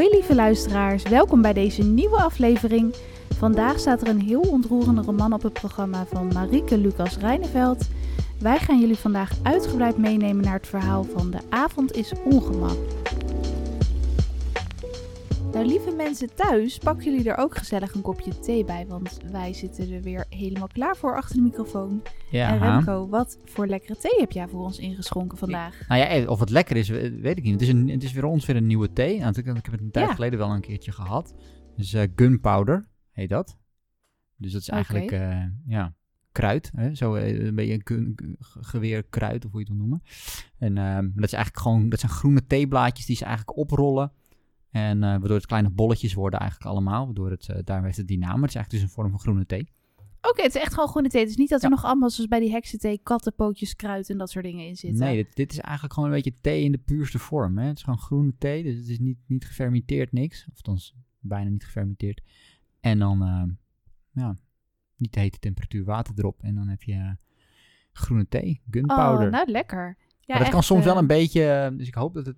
Hoi lieve luisteraars, welkom bij deze nieuwe aflevering. Vandaag staat er een heel ontroerende roman op het programma van Marieke Lucas Rijneveld. Wij gaan jullie vandaag uitgebreid meenemen naar het verhaal van De avond is ongemak. Nou, lieve mensen thuis, pakken jullie er ook gezellig een kopje thee bij, want wij zitten er weer helemaal klaar voor achter de microfoon. Ja, En Remco, wat voor lekkere thee heb jij voor ons ingeschonken vandaag? Nou ja, eh, of het lekker is, we- weet ik niet. Het is, een, het is weer ons weer een nieuwe thee. Nou, ik, ik heb het een tijd Ja. geleden wel een keertje gehad. Dus gunpowder heet dat. Dus dat is eigenlijk, eh, ja, kruid. Hè? Zo een beetje een geweerkruid, of hoe je het wil noemen. En ehm, dat is eigenlijk gewoon, dat zijn groene theeblaadjes die ze eigenlijk oprollen. En waardoor het kleine bolletjes worden eigenlijk allemaal. Waardoor het, daar heeft het die naam. Het is eigenlijk dus een vorm van groene thee. Oké, het is echt gewoon groene thee. Het is niet dat er Ja. nog allemaal, zoals bij die heksenthee, kattenpootjes, kruid en dat soort dingen in zitten. Nee, dit, dit is eigenlijk gewoon een beetje thee in de puurste vorm. Hè? Het is gewoon groene thee, dus het is niet, niet gefermenteerd niks. Of althans, bijna niet gefermenteerd. En dan, eh, ja, niet de hete temperatuur water erop. En dan heb je eh, groene thee, gunpowder. Oh, nou lekker. Ja, maar dat kan soms wel eh, een beetje, dus ik hoop dat het,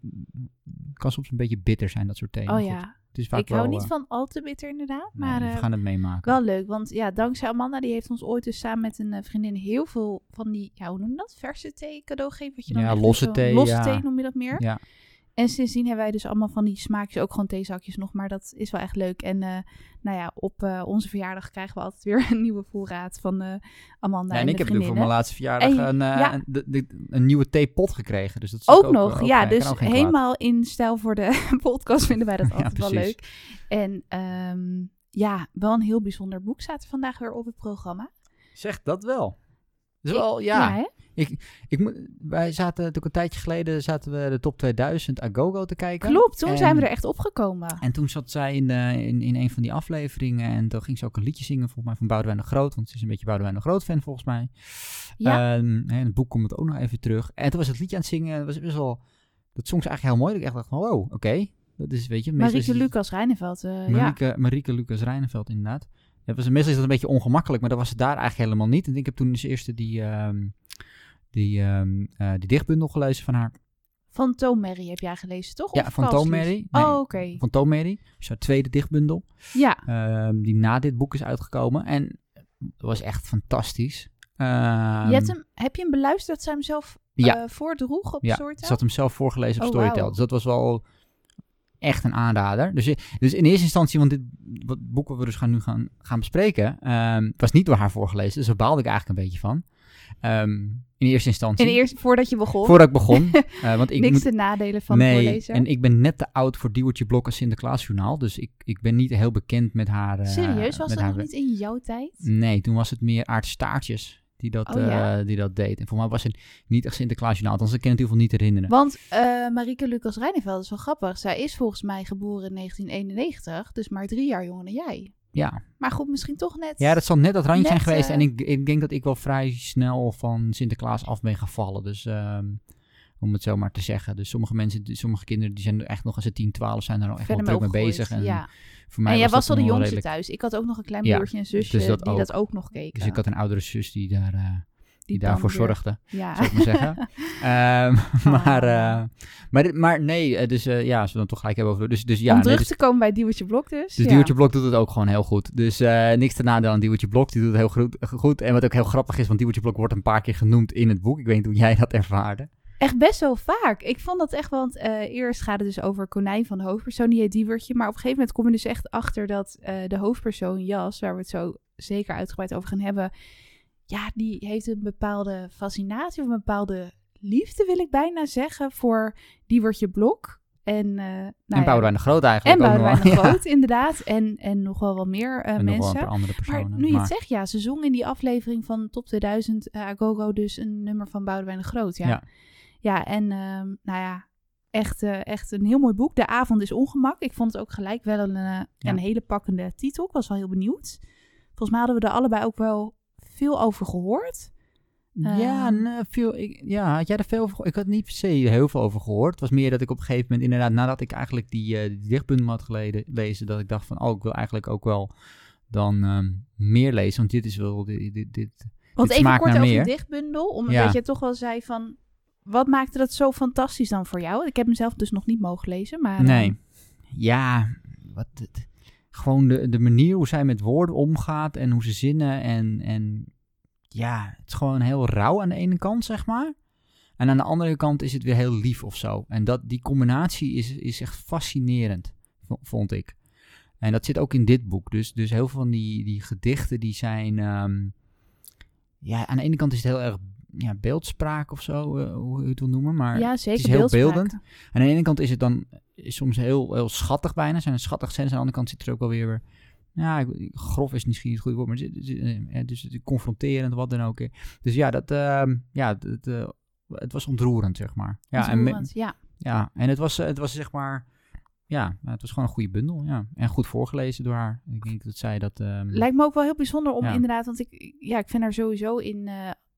kan soms een beetje bitter zijn, dat soort thee. Oh ja, Het is vaak ik hou niet eh, van al te bitter inderdaad, nee, maar we eh, gaan het meemaken. wel leuk. Want ja, dankzij Amanda, die heeft ons ooit dus samen met een eh, vriendin heel veel van die, ja, hoe noem je dat? Verse thee cadeau gegeven. Wat je dan Ja, losse thee, Losse ja. thee noem je dat meer. Ja, En sindsdien hebben wij dus allemaal van die smaakjes, ook gewoon theezakjes nog. Maar dat is wel echt leuk. En nou ja, op eh, onze verjaardag krijgen we altijd weer een nieuwe voorraad van eh, Amanda Ja, en, ik heb nu voor mijn laatste verjaardag En- een, eh, ja. een, de- de- een nieuwe theepot gekregen. Dus dat is Ook, nog, ook, ja. Dus ook helemaal in stijl voor de podcast vinden wij dat Ja, altijd wel leuk. En ehm, ja, wel een heel bijzonder boek staat vandaag weer op het programma. Zeg dat wel. Dus wel, ja. hè? Ik moet, wij zaten natuurlijk een tijdje geleden zaten we de top 2000 Agogo te kijken. Klopt, toen En- zijn we er echt opgekomen. En toen zat zij in, de, in, in een van die afleveringen en toen ging ze ook een liedje zingen, volgens mij van Boudewijn de Groot, want ze is een beetje Boudewijn de Groot fan volgens mij. Ja. Ehm, hè, in het boek komt het ook nog even terug. En toen was het liedje aan het zingen, dat was best wel, dat zong ze eigenlijk heel mooi. Dat ik echt dacht van, wow, oké. Dat is, weet je, is Marieke Lucas Rijneveld, eh, ja. Marieke, Marieke Lucas Rijneveld, inderdaad. Het was, meestal is dat een beetje ongemakkelijk, maar dat was het daar eigenlijk helemaal niet. En ik heb toen als eerste die, ehm, die, ehm, eh, die dichtbundel gelezen van haar. Van Toon Mary heb jij gelezen, toch? Ja, Of van? Toon Mary. Nee, Oh, oké. Van Toon Mary. Dus haar tweede dichtbundel. Ja, ehm, die na dit boek is uitgekomen. En dat was echt fantastisch. Ehm, je hebt hem, heb je hem beluisterd dat zij hem zelf Ja. eh, voordroeg op Ja, Storytel? ze had hem zelf voorgelezen op Oh, Storytel. wauw. Dus dat was wel echt een aanrader. Dus, dus in eerste instantie, want dit wat boek wat we dus gaan, nu gaan, gaan bespreken, was niet door haar voorgelezen. Dus daar baalde ik eigenlijk een beetje van. Ehm, in eerste instantie. In eerst, voordat je begon, Voordat ik begon. eh, want ik niks moet, te nadelen van nee, en ik ben net te oud voor Diewertje Blok als Sinterklaasjournaal. Dus ik, ik ben niet heel bekend met haar... eh, Serieus, was dat haar nog niet in jouw tijd? Nee, toen was het meer Aart Staartjes die dat, Oh, ja? eh, die dat deed. En voor mij was het niet echt Sinterklaasjournaal. Althans, ik kan het in ieder geval niet herinneren. Want Marieke Lucas Rijneveld is wel grappig. Zij is volgens mij geboren in 1991, dus maar drie jaar jonger dan jij. Ja. Maar goed, misschien toch net... ja, dat zal net dat randje zijn geweest. eh, En ik, ik denk dat ik wel vrij snel van Sinterklaas af ben gevallen. Dus ehm, om het zo maar te zeggen. Dus sommige mensen, sommige kinderen, die zijn er echt nog als ze 10, 12 zijn er al echt wel druk mee bezig. En ja. voor mij En jij was al de jongste redelijk- thuis. Ik had ook nog een klein Ja, broertje en zusje dus dat die ook. dat ook nog keken. Dus ik had een oudere zus die, daar, eh, die, daarvoor weer- zorgde. Ja. zou ik maar zeggen. Ehm, maar, Ah. eh, maar, maar nee, eh, dus eh, ja, als we dan toch gelijk hebben over... Dus, dus ja, Om nee, terug dus, te komen bij Diewertje Blok dus. dus ja. Diewertje Blok doet het ook gewoon heel goed. Dus niks te nadeel aan Diewertje Blok, die doet het heel goed, goed. En wat ook heel grappig is, want Diewertje Blok wordt een paar keer genoemd in het boek. Ik weet niet hoe jij dat ervaarde. Echt best wel vaak. Ik vond dat echt, want eerst gaat het dus over Konijn van de hoofdpersoon, die heet Diewertje. Maar op een gegeven moment kom je dus echt achter dat de hoofdpersoon Jas, waar we het zo zeker uitgebreid over gaan hebben, ja, die heeft een bepaalde fascinatie of een bepaalde liefde, wil ik bijna zeggen, voor Diewertje Blok. En, eh nou en ja, de Groot eigenlijk En ook nog Boudewijn de Ja. Groot, inderdaad. En, en nog wel wat meer eh, wel mensen. Maar nu je maar- het zegt, ja, ze zong in die aflevering van Top 2000 eh Agogo dus een nummer van Boudewijn de Groot. Ja, ja. Ja. en ehm, nou ja, echt, echt een heel mooi boek. De avond is ongemak. Ik vond het ook gelijk wel een, een hele pakkende titel. Ik was wel heel benieuwd. Volgens mij hadden we er allebei ook wel veel over gehoord. Ja, Ehm. nee, veel, ik, ja, had jij er veel over? Ik had niet per se heel veel over gehoord. Het was meer dat ik op een gegeven moment, inderdaad, nadat ik eigenlijk die, eh die dichtbundel had geleden, lezen, dat ik dacht van, oh, ik wil eigenlijk ook wel dan ehm, meer lezen. Want dit is wel, dit, dit, dit, Want Dit even kort over meer. de dichtbundel. Omdat Ja. je toch wel zei van... Wat maakte dat zo fantastisch dan voor jou? Ik heb hem zelf dus nog niet mogen lezen. Maar, Nee. ehm, ja, wat, het- gewoon de, de manier hoe zij met woorden omgaat en hoe ze zinnen en, en ja, het is gewoon heel rauw aan de ene kant, zeg maar. En aan de andere kant is het weer heel lief of zo. En dat, die combinatie is, is echt fascinerend, vond ik. En dat zit ook in dit boek. Dus, dus heel veel van die, die gedichten die zijn... ehm, ja, aan de ene kant is het heel erg ja, beeldspraak of zo, eh, hoe je het wil noemen. Maar ja, zeker. is heel beeldend. aan de ene kant is het dan is soms heel, heel schattig bijna. Zijn er schattige scènes. Aan de andere kant zit er ook wel weer... ja, grof is misschien niet het goede woord, maar het is- eh, dus het is confronterend, wat dan ook. Dus ja, dat, ehm, ja het, eh, het was ontroerend, zeg maar. Ja, en, Ontroerend, ja. ja, en het was, eh, het was zeg maar... Ja, het was gewoon een goede bundel, ja. En goed voorgelezen door haar. Ik denk dat zij dat... ehm, Lijkt me ook wel heel bijzonder om Ja. inderdaad, want ik, ja, ik vind haar sowieso in.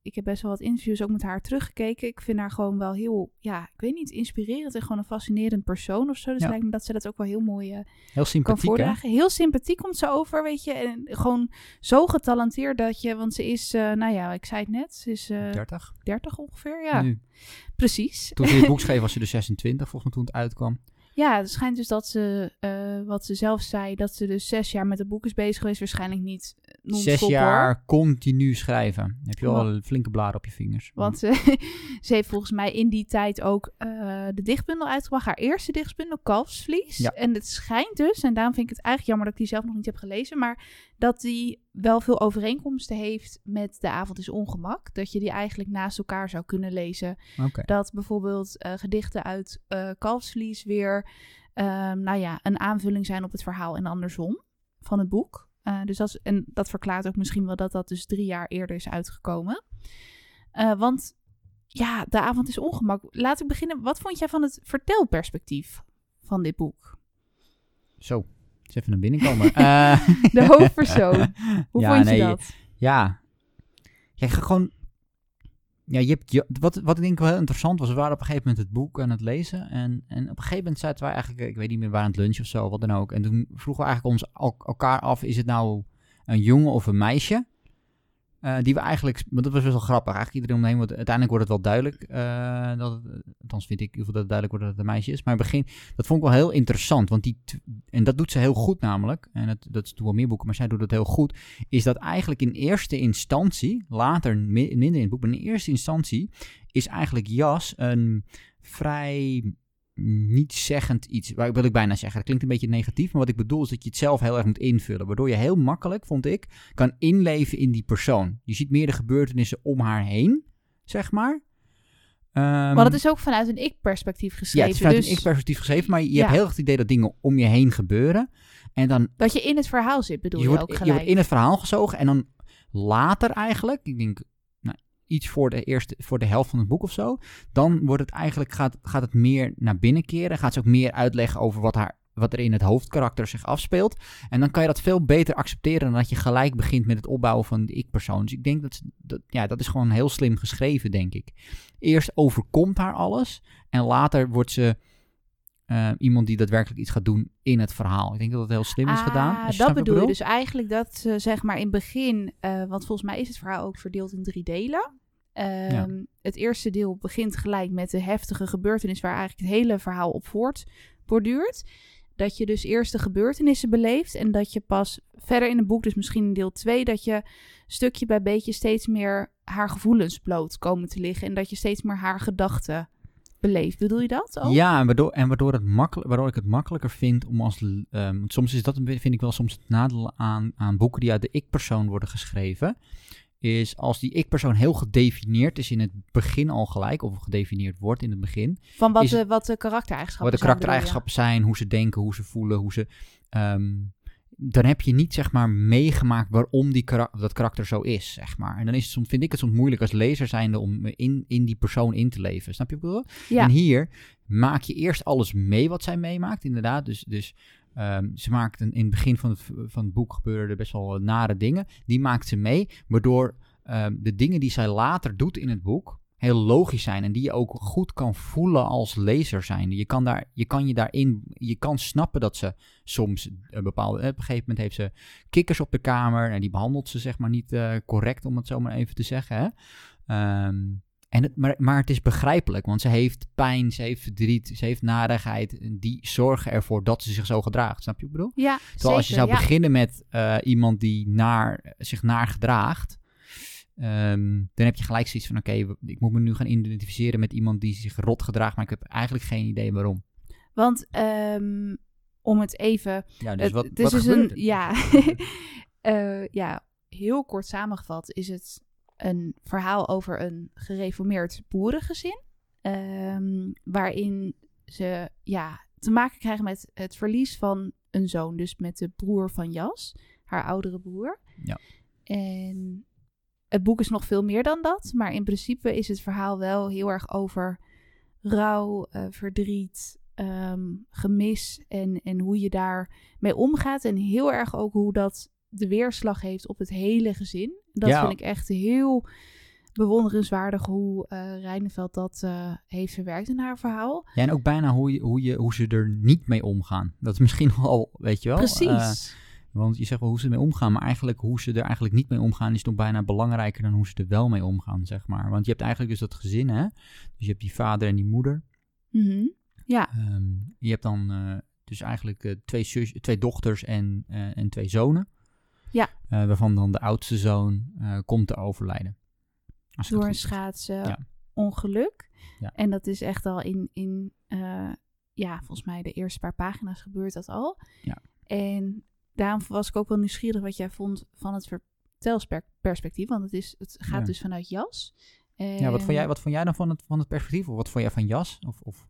Ik heb best wel wat interviews ook met haar teruggekeken. Ik vind haar gewoon wel heel, ja, ik weet niet, inspirerend en gewoon een fascinerend persoon of zo. Dus Ja. het lijkt me dat ze dat ook wel heel mooi eh, heel kan sympathiek, hè? voordragen. Heel sympathiek komt ze over, weet je. En gewoon zo getalenteerd dat je, want ze is, eh, nou ja, ik zei het net, ze is eh 30. 30 ongeveer. Ja, Nu. precies. Toen ze dit boek schreef was ze dus 26, volgens mij toen het uitkwam. Ja, het schijnt dus dat ze, eh, wat ze zelf zei, dat ze dus zes jaar met het boek is bezig geweest. Waarschijnlijk niet eh, Zes jaar continu schrijven. Heb je een flinke blaar op je vingers. Want eh, ze heeft volgens mij in die tijd ook de dichtbundel uitgebracht. Haar eerste dichtbundel, Kalfsvlies. Ja. En het schijnt dus, en daarom vind ik het eigenlijk jammer dat ik die zelf nog niet heb gelezen. Maar dat die wel veel overeenkomsten heeft met De Avond is Ongemak. Dat je die eigenlijk naast elkaar zou kunnen lezen. Dat bijvoorbeeld eh, gedichten uit eh Kalfsvlies weer ehm, nou ja, een aanvulling zijn op het verhaal en andersom van het boek. Eh, dus dat, is- en dat verklaart ook misschien wel dat dat dus drie jaar eerder is uitgekomen. Want ja, de avond is ongemak. Laat ik beginnen. Wat vond jij van het vertelperspectief van dit boek? Zo, eens even naar binnen komen. Eh, De hoofdpersoon. Hoe Ja, vond je nee, dat? Ja. Ja, gewoon... Ja, je hebt, je, wat, wat ik denk wel heel interessant was, we waren op een gegeven moment het boek aan het lezen. En, en op een gegeven moment zaten wij eigenlijk, ik weet niet meer, waar aan het lunch of zo, wat dan ook. En toen vroegen we eigenlijk ons elkaar af, is het nou een jongen of een meisje? Eh, die we eigenlijk, want dat was best wel grappig. Eigenlijk iedereen omheen, want uiteindelijk wordt het wel duidelijk. eh, dat althans vind ik in dat het duidelijk wordt dat het een meisje is. Maar in begin, dat vond ik wel heel interessant. Want die, en dat doet ze heel goed namelijk. En dat, dat is toen wel meer boeken, maar zij doet het heel goed. Is dat eigenlijk in eerste instantie, later mi- minder in het boek, maar in eerste instantie is eigenlijk Jas een vrij niet zeggend iets. Waar wil ik bijna zeggen. Dat klinkt een beetje negatief, maar wat ik bedoel is dat je het zelf heel erg moet invullen. Waardoor je heel makkelijk, vond ik, kan inleven in die persoon. Je ziet meer de gebeurtenissen om haar heen, zeg maar. Ehm, Maar dat is ook vanuit een ik-perspectief ja, geschreven. het is vanuit dus een ik-perspectief geschreven, maar je Ja. hebt heel erg het idee dat dingen om je heen gebeuren. En dan dat je in het verhaal zit, bedoel je, je, wordt, ook je gelijk. wordt in het verhaal gezogen en dan later eigenlijk, ik denk iets voor de eerste, voor de helft van het boek of zo, dan wordt het eigenlijk, gaat, gaat het meer naar binnen keren, gaat ze ook meer uitleggen over wat, haar, wat er in het hoofdkarakter zich afspeelt. En dan kan je dat veel beter accepteren dan dat je gelijk begint met het opbouwen van de ik-persoon. Dus ik denk dat, dat, ja, dat is gewoon heel slim geschreven, denk ik. Eerst overkomt haar alles en later wordt ze eh, iemand die daadwerkelijk iets gaat doen in het verhaal. Ik denk dat dat heel slim is Ah, gedaan. je dat bedoel je. Dus eigenlijk dat ze zeg maar in het begin, eh, want volgens mij is het verhaal ook verdeeld in drie delen. Ehm, Het eerste deel begint gelijk met de heftige gebeurtenis waar eigenlijk het hele verhaal op voortborduurt. Dat je dus eerst de gebeurtenissen beleeft en dat je pas verder in het boek, dus misschien in deel 2, dat je stukje bij beetje steeds meer haar gevoelens bloot komen te liggen en dat je steeds meer haar gedachten beleeft. Bedoel je dat ook? Ja, en waardoor, en waardoor, het makkelijk, waardoor ik het makkelijker vind om als... ehm, soms is dat, vind ik wel soms het nadeel aan, aan boeken die uit de ik-persoon worden geschreven. Is als die ik-persoon heel gedefinieerd is in het begin al gelijk, of gedefinieerd wordt in het begin. Van wat, de, wat de karaktereigenschappen Wat de zijn, bedoel je? karaktereigenschappen zijn, hoe ze denken, hoe ze voelen, hoe ze... ehm, dan heb je niet, zeg maar, meegemaakt waarom die dat karakter zo is, zeg maar. En dan is het soms, vind ik het soms moeilijk als lezer zijnde om in, in die persoon in te leven. Snap je wat ik bedoel? Ja. En hier maak je eerst alles mee wat zij meemaakt, inderdaad. Dus, dus ehm, ze maakt in het begin van het, van het boek gebeuren best wel nare dingen. Die maakt ze mee, waardoor ehm, de dingen die zij later doet in het boek heel logisch zijn en die je ook goed kan voelen als lezer zijn. Je kan, daar, je kan je daarin, je kan snappen dat ze soms een bepaalde, op een gegeven moment heeft ze kikkers op de kamer en die behandelt ze zeg maar niet eh, correct, om het zo maar even te zeggen. Hè? Ehm, En het, maar, maar het is begrijpelijk, want ze heeft pijn, ze heeft verdriet, ze heeft narigheid. En die zorgen ervoor dat ze zich zo gedraagt. Snap je wat ik bedoel? Ja, Terwijl als je zou ja. beginnen met eh, iemand die naar, zich naar gedraagt, ehm, dan heb je gelijk zoiets van: oké, ik moet me nu gaan identificeren met iemand die zich rot gedraagt, maar ik heb eigenlijk geen idee waarom. Want ehm, om het even Ja, Het- het is dus een, ja, Eh, ja, heel kort samengevat is het een verhaal over een gereformeerd boerengezin. ehm, waarin ze ja, te maken krijgen met het verlies van een zoon. Dus met de broer van Jas, haar oudere broer. Ja. En het boek is nog veel meer dan dat. Maar in principe is het verhaal wel heel erg over rouw, eh, verdriet, ehm, gemis en, en hoe je daar mee omgaat. En heel erg ook hoe dat de weerslag heeft op het hele gezin. Dat Ja. vind ik echt heel bewonderenswaardig hoe Reineveld dat eh, heeft verwerkt in haar verhaal. Ja, en ook bijna hoe, je, hoe, je, hoe ze er niet mee omgaan. Dat is misschien wel, weet je wel. Precies. eh, want je zegt wel hoe ze ermee omgaan, maar eigenlijk hoe ze er eigenlijk niet mee omgaan is nog bijna belangrijker dan hoe ze er wel mee omgaan, zeg maar. Want je hebt eigenlijk dus dat gezin, hè. Dus je hebt die vader en die moeder. Mhm. Ja, Ehm, je hebt dan dus eigenlijk twee, zus, twee dochters en, en twee zonen. Ja. Eh, waarvan dan de oudste zoon eh, komt te overlijden. Door een schaatsen Ja. ongeluk. Ja. En dat is echt al in, in eh, ja, volgens mij de eerste paar pagina's gebeurt dat al. Ja. En daarom was ik ook wel nieuwsgierig wat jij vond van het vertelsperspectief. Want het, is, het gaat Ja. dus vanuit Jas. Ja, wat vond jij, wat vond jij dan van het, van het perspectief? Of wat vond jij van Jas? Of, of...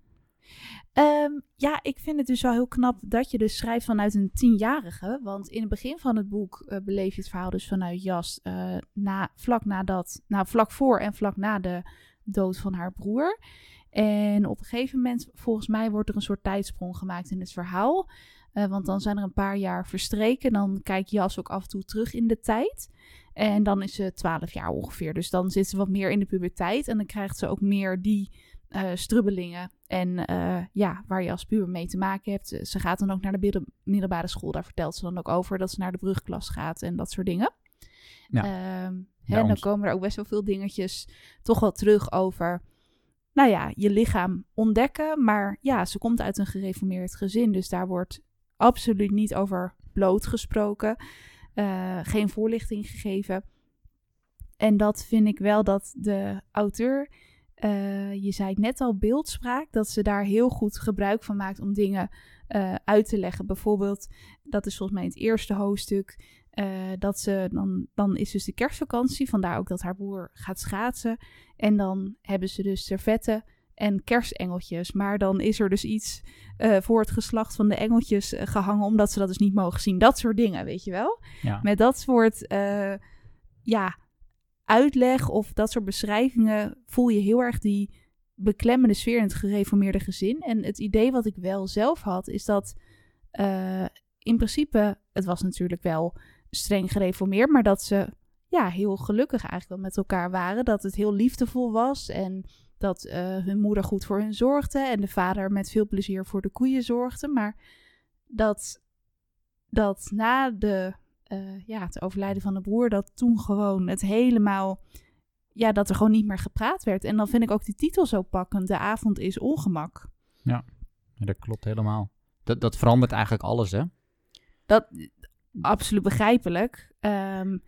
ehm, ja, ik vind het dus wel heel knap dat je dus schrijft vanuit een tienjarige. Want in het begin van het boek eh, beleef je het verhaal dus vanuit Jas. eh, na, vlak nadat, nou vlak voor en vlak na de dood van haar broer. En op een gegeven moment, volgens mij, wordt er een soort tijdsprong gemaakt in het verhaal. Eh, want dan zijn er een paar jaar verstreken. Dan kijkt Jas ook af en toe terug in de tijd. En dan is ze 12 jaar ongeveer. Dus dan zit ze wat meer in de puberteit. En dan krijgt ze ook meer die eh, strubbelingen. En eh, ja, waar je als puber mee te maken hebt. Ze gaat dan ook naar de middelbare school. Daar vertelt ze dan ook over dat ze naar de brugklas gaat en dat soort dingen. Ja. Ehm, hè, Daarom- dan komen er ook best wel veel dingetjes toch wel terug over. Nou ja, je lichaam ontdekken. Maar ja, ze komt uit een gereformeerd gezin. Dus daar wordt absoluut niet over bloot gesproken. eh, geen voorlichting gegeven. En dat vind ik wel dat de auteur, eh, je zei net al, beeldspraak, dat ze daar heel goed gebruik van maakt om dingen eh, uit te leggen. Bijvoorbeeld, dat is volgens mij het eerste hoofdstuk, eh, dat ze dan, dan is dus de kerstvakantie, vandaar ook dat haar broer gaat schaatsen. En dan hebben ze dus servetten en kerstengeltjes. Maar dan is er dus iets voor het geslacht van de engeltjes eh, gehangen, omdat ze dat dus niet mogen zien. Dat soort dingen, weet je wel? Ja. Met dat soort ja, uitleg of dat soort beschrijvingen voel je heel erg die beklemmende sfeer in het gereformeerde gezin. En het idee wat ik wel zelf had, is dat eh, in principe, het was natuurlijk wel streng gereformeerd, maar dat ze ja, heel gelukkig eigenlijk wel met elkaar waren. Dat het heel liefdevol was en dat eh, hun moeder goed voor hun zorgde en de vader met veel plezier voor de koeien zorgde. Maar dat, dat na de, eh, ja, het overlijden van de broer, dat toen gewoon het helemaal, ja, dat er gewoon niet meer gepraat werd. En dan vind ik ook die titel zo pakkend, De avond is ongemak. Ja, dat klopt helemaal. Dat, dat verandert eigenlijk alles, hè? Dat, absoluut begrijpelijk. Ehm,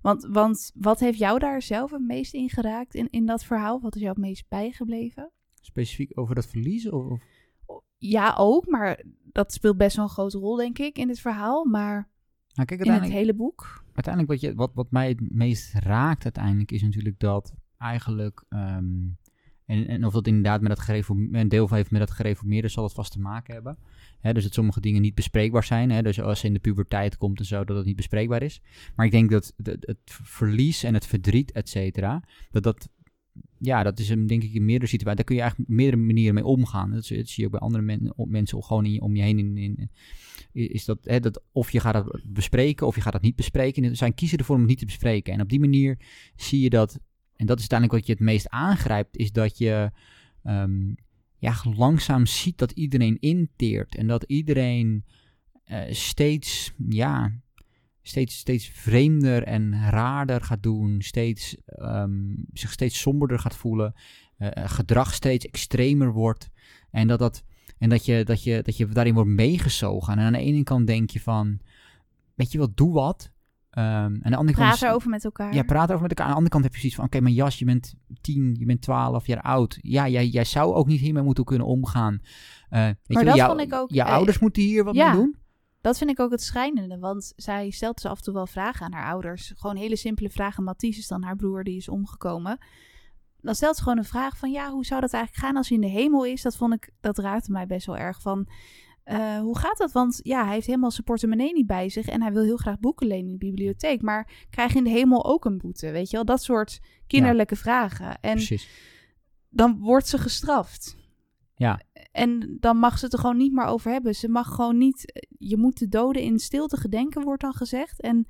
want, want wat heeft jou daar zelf het meest in geraakt in, in dat verhaal? Wat is jou het meest bijgebleven? Specifiek over dat verliezen? Of, of- Ja, ook, maar dat speelt best wel een grote rol, denk ik, in het verhaal. Maar Nou, kijk, in het hele boek. uiteindelijk wat, je, wat, wat mij het meest raakt uiteindelijk is natuurlijk dat eigenlijk... ehm, en, en of dat inderdaad met dat gereformeerde, een deel van heeft met dat gereformeerde zal het vast te maken hebben. Hè, dus dat sommige dingen niet bespreekbaar zijn. Hè, dus als ze in de puberteit komt en zo, dat het niet bespreekbaar is. Maar ik denk dat het, het verlies en het verdriet, et cetera, dat dat, ja, dat is een, denk ik in meerdere situaties. Daar kun je eigenlijk op meerdere manieren mee omgaan. Dat, zie- je ook bij andere mensen gewoon in om je heen. In, in, is dat, hè, dat of je gaat dat bespreken of je gaat dat niet bespreken. En zijn kiezen ervoor om het niet te bespreken. En op die manier zie je dat, en dat is uiteindelijk wat je het meest aangrijpt, is dat je ehm, ja, langzaam ziet dat iedereen inteert. En dat iedereen eh, steeds, ja, steeds, steeds vreemder en raarder gaat doen, steeds, ehm, zich steeds somberder gaat voelen, uh, gedrag steeds extremer wordt. En dat, dat, en dat, je, dat, je, dat je daarin wordt meegezogen. En aan de ene kant denk je van, weet je wat, doe wat. Um, aan de andere praat kant, erover met elkaar. Ja, praat erover met elkaar. Aan de andere kant heb je zoiets van, oké, maar Jas, je bent tien, je bent twaalf jaar oud. Ja, jij, jij zou ook niet hiermee moeten kunnen omgaan. Uh, weet maar je, dat jou, vond ik ook... Je eh, ouders moeten hier wat ja. mee doen. Dat vind ik ook het schrijnende, want zij stelt ze af en toe wel vragen aan haar ouders. Gewoon hele simpele vragen. Mathies is dan haar broer, die is omgekomen. Dan stelt ze gewoon een vraag van, ja, hoe zou dat eigenlijk gaan als hij in de hemel is? Dat vond ik, dat raakte mij best wel erg van, uh, hoe gaat dat? Want ja, hij heeft helemaal zijn portemonnee niet bij zich en hij wil heel graag boeken lenen in de bibliotheek. Maar krijg je in de hemel ook een boete, weet je wel? Dat soort kinderlijke ja. vragen. En Precies. dan wordt ze gestraft. Ja. En dan mag ze het er gewoon niet meer over hebben. Ze mag gewoon niet. Je moet de doden in stilte gedenken, wordt dan gezegd. En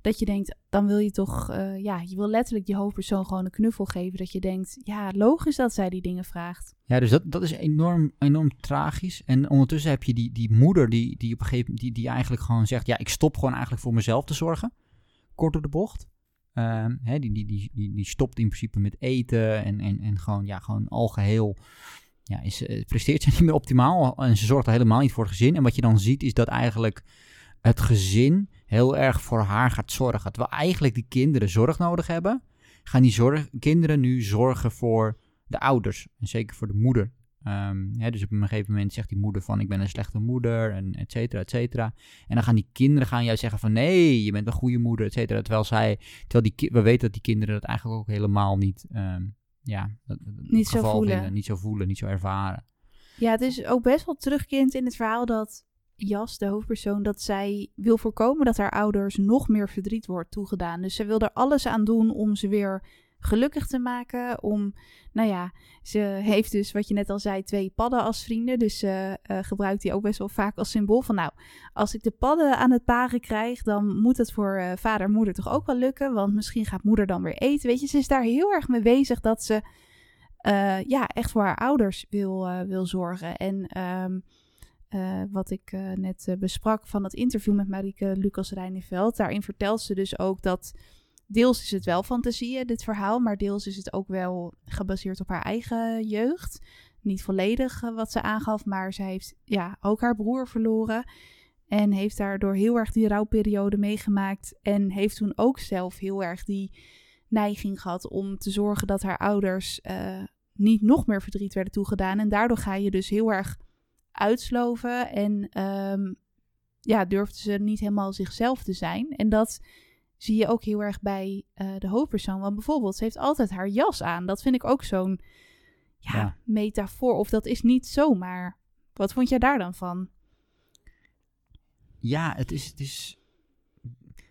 dat je denkt, dan wil je toch. Uh, ja, je wil letterlijk die hoofdpersoon gewoon een knuffel geven. Dat je denkt, ja, logisch dat zij die dingen vraagt. Ja, dus dat, dat is enorm, enorm tragisch. En ondertussen heb je die, die moeder die, die op een gegeven moment. Die, die eigenlijk gewoon zegt: Ja, ik stop gewoon eigenlijk voor mezelf te zorgen. Kort door de bocht. Uh, hè, die, die, die, die, die stopt in principe met eten. En, en, en gewoon, ja, gewoon algeheel ja, is, uh, presteert ze niet meer optimaal en ze zorgt er helemaal niet voor het gezin. En wat je dan ziet is dat eigenlijk het gezin heel erg voor haar gaat zorgen. Terwijl eigenlijk die kinderen zorg nodig hebben, gaan die zorg, kinderen nu zorgen voor de ouders. En zeker voor de moeder. Hè, dus op een gegeven moment zegt die moeder van ik ben een slechte moeder en et cetera, et cetera. En dan gaan die kinderen gaan jou zeggen van nee, je bent een goede moeder, et cetera. Terwijl zij, terwijl die, we weten dat die kinderen dat eigenlijk ook helemaal niet... Um, ja, niet zo voelen. Vinden, niet zo voelen, niet zo ervaren. Ja, het is ook best wel terugkerend in het verhaal dat Jas, de hoofdpersoon, dat zij wil voorkomen dat haar ouders nog meer verdriet wordt toegedaan. Dus ze wil er alles aan doen om ze weer gelukkig te maken. Om, nou ja, ze heeft dus, wat je net al zei, twee padden als vrienden. Dus ze uh, gebruikt die ook best wel vaak als symbool van, nou, als ik de padden aan het paren krijg, dan moet het voor uh, vader en moeder toch ook wel lukken. Want misschien gaat moeder dan weer eten. Weet je, ze is daar heel erg mee bezig dat ze, uh, ja, echt voor haar ouders wil, wil zorgen. En um, wat ik net besprak van het interview met Marieke Lucas Rijneveld, daarin vertelt ze dus ook dat deels is het wel fantasieën, dit verhaal, maar deels is het ook wel gebaseerd op haar eigen jeugd. Niet volledig uh, wat ze aangaf, maar ze heeft ja, ook haar broer verloren. En heeft daardoor heel erg die rouwperiode meegemaakt. En heeft toen ook zelf heel erg die neiging gehad om te zorgen dat haar ouders uh, niet nog meer verdriet werden toegedaan. En daardoor ga je dus heel erg uitsloven. En um, ja, durfde ze niet helemaal zichzelf te zijn. En dat zie je ook heel erg bij uh, de hoofdpersoon. Want bijvoorbeeld, ze heeft altijd haar jas aan. Dat vind ik ook zo'n ja, ja. metafoor. Of dat is niet zomaar. Wat vond jij daar dan van? Ja, het is, het is...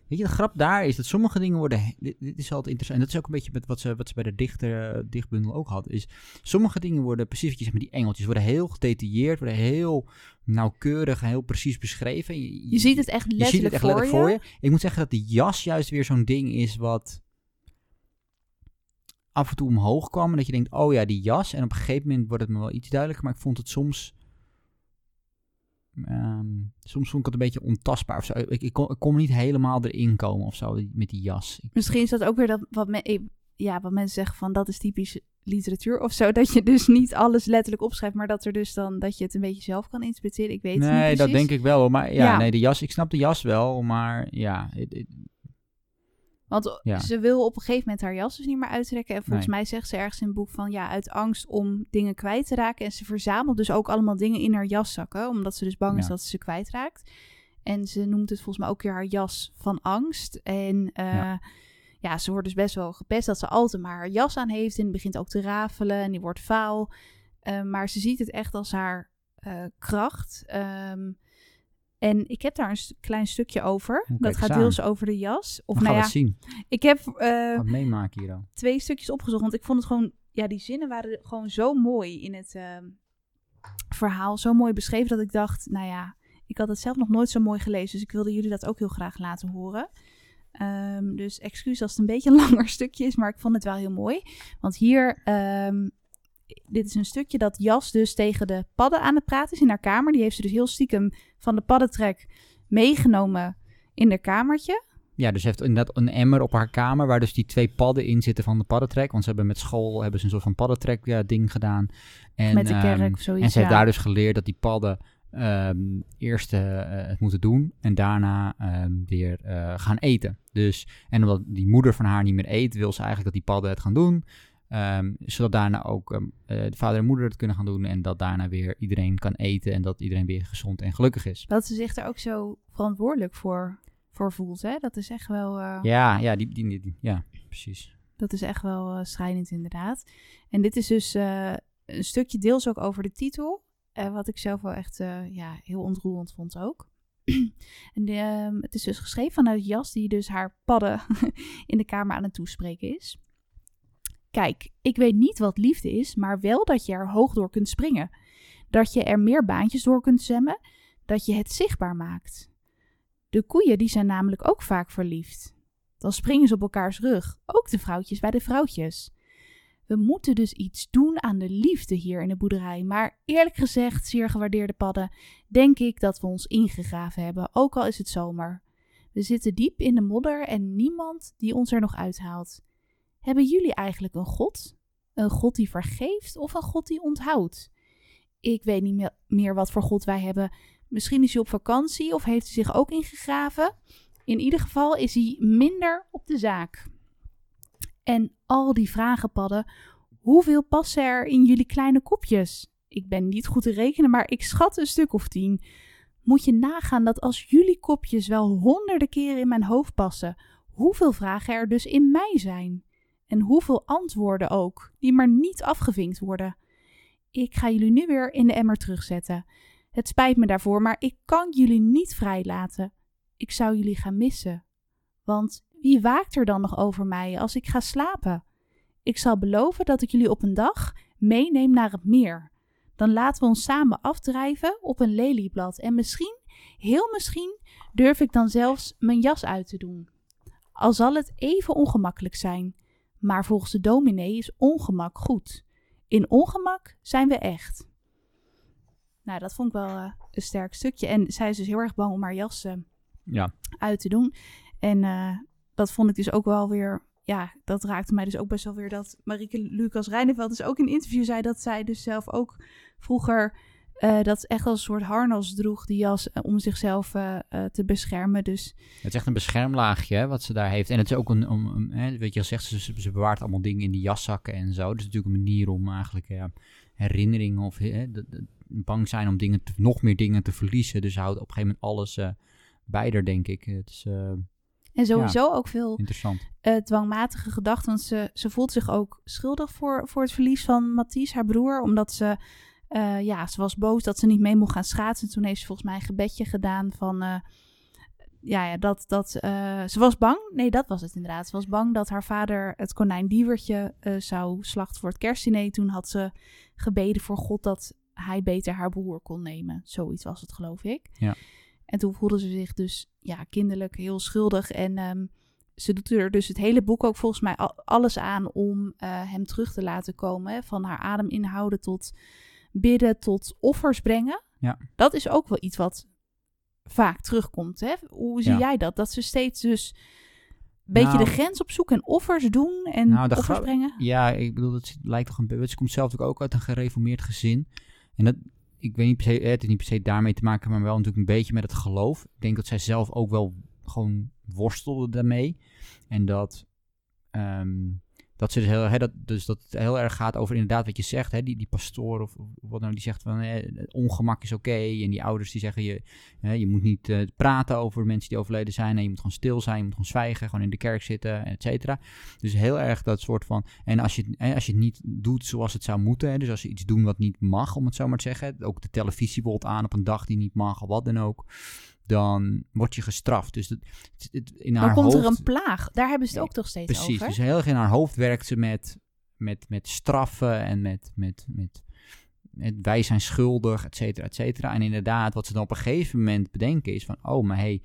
Weet je, de grap daar is dat sommige dingen worden... Dit, dit is altijd interessant. En dat is ook een beetje met wat ze, wat ze bij de dichter, uh, dichtbundel ook had. Is sommige dingen worden, precies wat je zegt met die engeltjes, worden heel gedetailleerd, worden heel nauwkeurig en heel precies beschreven. Je, ziet het echt letterlijk, je ziet het echt voor, letterlijk je. voor je. Ik moet zeggen dat die jas juist weer zo'n ding is wat af en toe omhoog kwam. En dat je denkt, oh ja, die jas. En op een gegeven moment wordt het me wel iets duidelijker. Maar ik vond het soms... Um, soms vond ik het een beetje ontastbaar of zo. Ik, ik, kon, ik kon niet helemaal erin komen of zo met die jas. Misschien is dat ook weer dat wat, me, ja, wat mensen zeggen van dat is typisch literatuur of zo. Dat je dus niet alles letterlijk opschrijft, maar dat er dus dan dat je het een beetje zelf kan interpreteren. Ik weet nee, het niet. Nee, dat denk ik wel. Maar ja, ja, nee, de jas, ik snap de jas wel, maar ja. Het, het, want ja. ze wil op een gegeven moment haar jas dus niet meer uittrekken. En volgens nee. mij zegt ze ergens in het boek van ja, uit angst om dingen kwijt te raken. En ze verzamelt dus ook allemaal dingen in haar jaszakken, omdat ze dus bang is dat ze ze kwijtraakt. En ze noemt het volgens mij ook weer haar jas van angst. En uh, ja. ja. ze wordt dus best wel gepest dat ze altijd maar haar jas aan heeft. En die begint ook te rafelen en die wordt vaal. Uh, maar ze ziet het echt als haar uh, kracht. Um, en ik heb daar een st klein stukje over. Dat gaat deels over de jas. Of Dan nou gaan ja, zien. ik heb uh, Wat meemaken hier dan. twee stukjes opgezocht. Want ik vond het gewoon, ja, die zinnen waren gewoon zo mooi in het uh, verhaal. Zo mooi beschreven dat ik dacht, nou ja, ik had het zelf nog nooit zo mooi gelezen. Dus ik wilde jullie dat ook heel graag laten horen. Um, dus excuus als het een beetje een langer stukje is, maar ik vond het wel heel mooi. Want hier, um, dit is een stukje dat Jas dus tegen de padden aan het praten is in haar kamer. Die heeft ze dus heel stiekem van de paddentrek meegenomen in haar kamertje. Ja, dus ze heeft inderdaad een emmer op haar kamer waar dus die twee padden in zitten van de paddentrek. Want ze hebben met school hebben ze een soort van paddentrek ja, ding gedaan. En, Met de kerk ehm, of zoiets, En ze heeft daar dus geleerd dat die padden ehm, eerst eh, het moeten doen en daarna ehm, weer eh, gaan eten. Dus, en omdat die moeder van haar niet meer eet, wil ze eigenlijk dat die padden het gaan doen. Ehm, zodat daarna ook ehm, eh, de vader en moeder het kunnen gaan doen. En dat daarna weer iedereen kan eten. En dat iedereen weer gezond en gelukkig is. Dat ze zich er ook zo verantwoordelijk voor, voor voelt. Hè? Dat is echt wel, eh, Ja, ja, die, die, die- die- ja precies. dat is echt wel eh, strijdend inderdaad. En dit is dus een stukje deels ook over de titel. wat ik zelf wel echt ja, heel ontroerend vond ook. en ehm, het is dus geschreven vanuit Jas, die dus haar padden in de kamer aan het toespreken is. Kijk, ik weet niet wat liefde is, maar wel dat je er hoog door kunt springen. Dat je er meer baantjes door kunt zwemmen, dat je het zichtbaar maakt. De koeien die zijn namelijk ook vaak verliefd. Dan springen ze op elkaars rug, ook de vrouwtjes bij de vrouwtjes. We moeten dus iets doen aan de liefde hier in de boerderij, maar eerlijk gezegd, zeer gewaardeerde padden, denk ik dat we ons ingegraven hebben, ook al is het zomer. We zitten diep in de modder en niemand die ons er nog uithaalt. Hebben jullie eigenlijk een God? Een God die vergeeft of een God die onthoudt? Ik weet niet me- meer wat voor God wij hebben. Misschien is hij op vakantie of heeft hij zich ook ingegraven. In ieder geval is hij minder op de zaak. En al die vragenpadden, hoeveel passen er in jullie kleine kopjes? Ik ben niet goed te rekenen, maar ik schat een stuk of tien. Moet je nagaan dat als jullie kopjes wel honderden keren in mijn hoofd passen, hoeveel vragen er dus in mij zijn? En hoeveel antwoorden ook, die maar niet afgevinkt worden. Ik ga jullie nu weer in de emmer terugzetten. Het spijt me daarvoor, maar ik kan jullie niet vrijlaten. Ik zou jullie gaan missen. Want wie waakt er dan nog over mij als ik ga slapen? Ik zal beloven dat ik jullie op een dag meeneem naar het meer. Dan laten we ons samen afdrijven op een lelieblad en misschien, heel misschien, durf ik dan zelfs mijn jas uit te doen. Al zal het even ongemakkelijk zijn, maar volgens de dominee is ongemak goed. In ongemak zijn we echt. Nou, dat vond ik wel eh, een sterk stukje. En zij is dus heel erg bang om haar jas eh, Ja, uit te doen. En eh, dat vond ik dus ook wel weer. Ja, dat raakte mij dus ook best wel weer dat Marieke Lucas Reineveld dus ook in een interview zei dat zij dus zelf ook vroeger eh, dat echt als een soort harnas droeg, die jas, eh, om zichzelf eh, te beschermen. Dus het is echt een beschermlaagje hè, wat ze daar heeft. En het is ook een, hè, weet je, al zegt ze, ze bewaart allemaal dingen in die jaszakken en zo. Dus natuurlijk een manier om eigenlijk ja, herinneringen of hè, de- de- bang zijn om dingen te- nog meer dingen te verliezen. Dus ze houdt op een gegeven moment alles bij haar, denk ik. Het is en sowieso ook veel interessant. dwangmatige gedachten. Want ze, ze voelt zich ook schuldig voor, voor het verlies van Mathies, haar broer. Omdat ze, eh, ja, ze was boos dat ze niet mee mocht gaan schaatsen. Toen heeft ze volgens mij een gebedje gedaan van... eh, ja, ja, dat, dat eh, ze was bang. Nee, dat was het inderdaad. Ze was bang dat haar vader het konijn Diewertje eh, zou slachten voor het kerstdiner. Toen had ze gebeden voor God dat hij beter haar broer kon nemen. Zoiets was het, geloof ik. Ja. En toen voelde ze zich dus ja, kinderlijk heel schuldig. En ehm, ze doet er dus het hele boek ook volgens mij al- alles aan om hem terug te laten komen. Hè? Van haar adem inhouden tot bidden, tot offers brengen. Ja. Dat is ook wel iets wat vaak terugkomt. Hè? Hoe zie Ja. jij dat? Dat ze steeds dus een beetje Nou, de grens opzoeken en offers doen en Nou, offers brengen. Ja, ik bedoel, dat lijkt toch een beetje. Ze komt zelf ook uit een gereformeerd gezin. En dat, ik weet niet per se, het is niet per se daarmee te maken, maar wel natuurlijk een beetje met het geloof. Ik denk dat zij zelf ook wel gewoon worstelde daarmee. En dat, ehm, dat ze dus heel, hè, dat, dus dat het heel erg gaat over inderdaad wat je zegt. Hè, die, die pastoor of, wat nou, die zegt van eh, ongemak is oké. En die ouders die zeggen je, hè, je moet niet eh, praten over mensen die overleden zijn. En je moet gewoon stil zijn, je moet gewoon zwijgen, gewoon in de kerk zitten, et cetera. Dus heel erg dat soort van. En als je, hè, als je het niet doet zoals het zou moeten, hè, dus als je iets doet wat niet mag, om het zo maar te zeggen. Ook de televisie bijvoorbeeld aan op een dag die niet mag, of wat dan ook. Dan word je gestraft. Dus dat, het, het- in haar Dan komt er een plaag. Daar hebben ze het ook toch steeds Precies, over. dus heel erg in haar hoofd werkt ze met, met, met straffen en met, met, met, met wij zijn schuldig, et cetera, et cetera. En inderdaad, wat ze dan op een gegeven moment bedenken is van, oh, maar hey,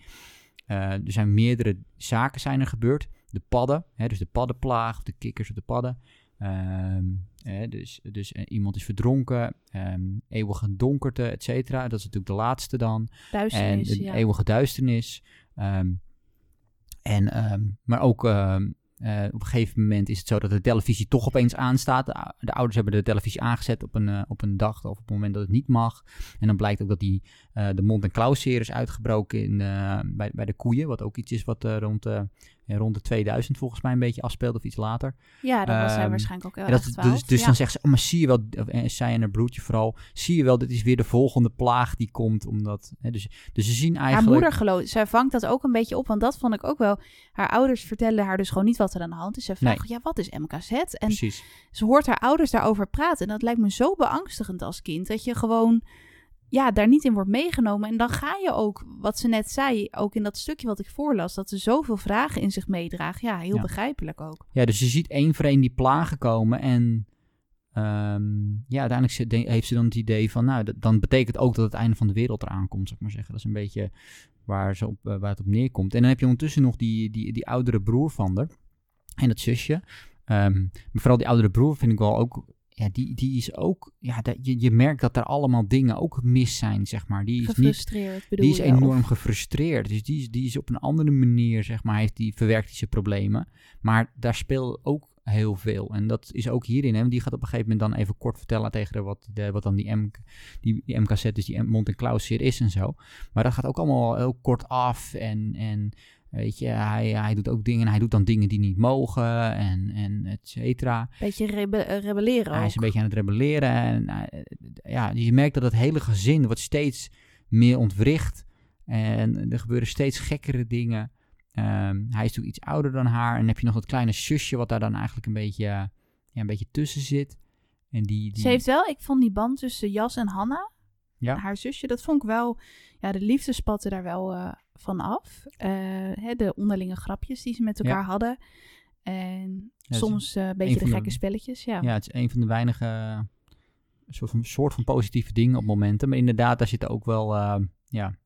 eh, er zijn meerdere zaken zijn er gebeurd. De padden, hè, dus de paddenplaag, of de kikkers of de padden. Hè, dus dus eh, iemand is verdronken, ehm, eeuwige donkerte, et cetera. Dat is natuurlijk de laatste dan. En Duisternis, de ja. eeuwige duisternis. Ehm, en, ehm, maar ook eh, op een gegeven moment is het zo dat de televisie toch opeens aanstaat. De, de ouders hebben de televisie aangezet op een, eh, op een dag of op het moment dat het niet mag. En dan blijkt ook dat die, eh, de mond- en klauwseer is uitgebroken in, eh, bij, bij de koeien. Wat ook iets is wat eh, rond, rond de 2000 volgens mij een beetje afspeelt of iets later. Ja, dat was hij Ehm, waarschijnlijk ook heel erg dat, dus dus ja. dan zegt ze, oh, maar zie je wel, eh, zij en haar broertje vooral, zie je wel, dit is weer de volgende plaag die komt. Omdat, hè, dus, dus ze zien Haar eigenlijk... moeder geloof, zij vangt dat ook een beetje op, want dat vond ik ook wel. Haar ouders vertellen haar dus gewoon niet wat er aan de hand is. Ze vraagt, ja, wat is MKZ? En Precies. ze hoort haar ouders daarover praten. En dat lijkt me zo beangstigend als kind, dat je gewoon ja, daar niet in wordt meegenomen. En dan ga je ook, wat ze net zei, ook in dat stukje wat ik voorlas, dat ze zoveel vragen in zich meedraagt. Ja, heel Ja. begrijpelijk ook. Ja, dus je ziet één voor één die plagen komen en ehm, ja, uiteindelijk heeft ze dan het idee van, nou, dat- dan betekent ook dat het einde van de wereld eraan komt, zou ik maar zeggen. Dat is een beetje waar, ze op, eh, waar het op neerkomt. En dan heb je ondertussen nog die, die, die oudere broer van haar en dat zusje. Ehm, maar vooral die oudere broer vind ik wel ook, ja, die, die is ook, ja, dat, je, je merkt dat er allemaal dingen ook mis zijn, zeg maar. Die is niet Gefrustreerd bedoel die is je, enorm of- gefrustreerd. Dus die is, die is op een andere manier, zeg maar, heeft die, verwerkt hij zijn problemen. Maar daar speelt ook heel veel. En dat is ook hierin. Hè? Die gaat op een gegeven moment dan even kort vertellen tegen haar wat, de, wat dan die, M, die, die MKZ, dus die mond- en klauwzeer is en zo. Maar dat gaat ook allemaal heel kort af. En, en weet je, hij, hij doet ook dingen. Hij doet dan dingen die niet mogen en, en et cetera. Beetje rebe- eh, rebelleren Hij is een beetje aan het rebelleren. En eh, ja, je merkt dat het hele gezin wordt steeds meer ontwricht. En er gebeuren steeds gekkere dingen. Ehm, hij is natuurlijk iets ouder dan haar. En dan heb je nog dat kleine zusje wat daar dan eigenlijk een beetje, ja, een beetje tussen zit. En die, die, Ze heeft wel, ik vond die band tussen Jas en Hanna, Ja. haar zusje, dat vond ik wel, ja, de liefde spatte daar wel eh, van af. Eh, hè, de onderlinge grapjes die ze met elkaar Ja. hadden. En soms eh, een beetje de gekke spelletjes, ja. ja, het is een van de weinige eh, soort, van, soort van positieve dingen op momenten. Maar inderdaad, daar zitten ook wel ja,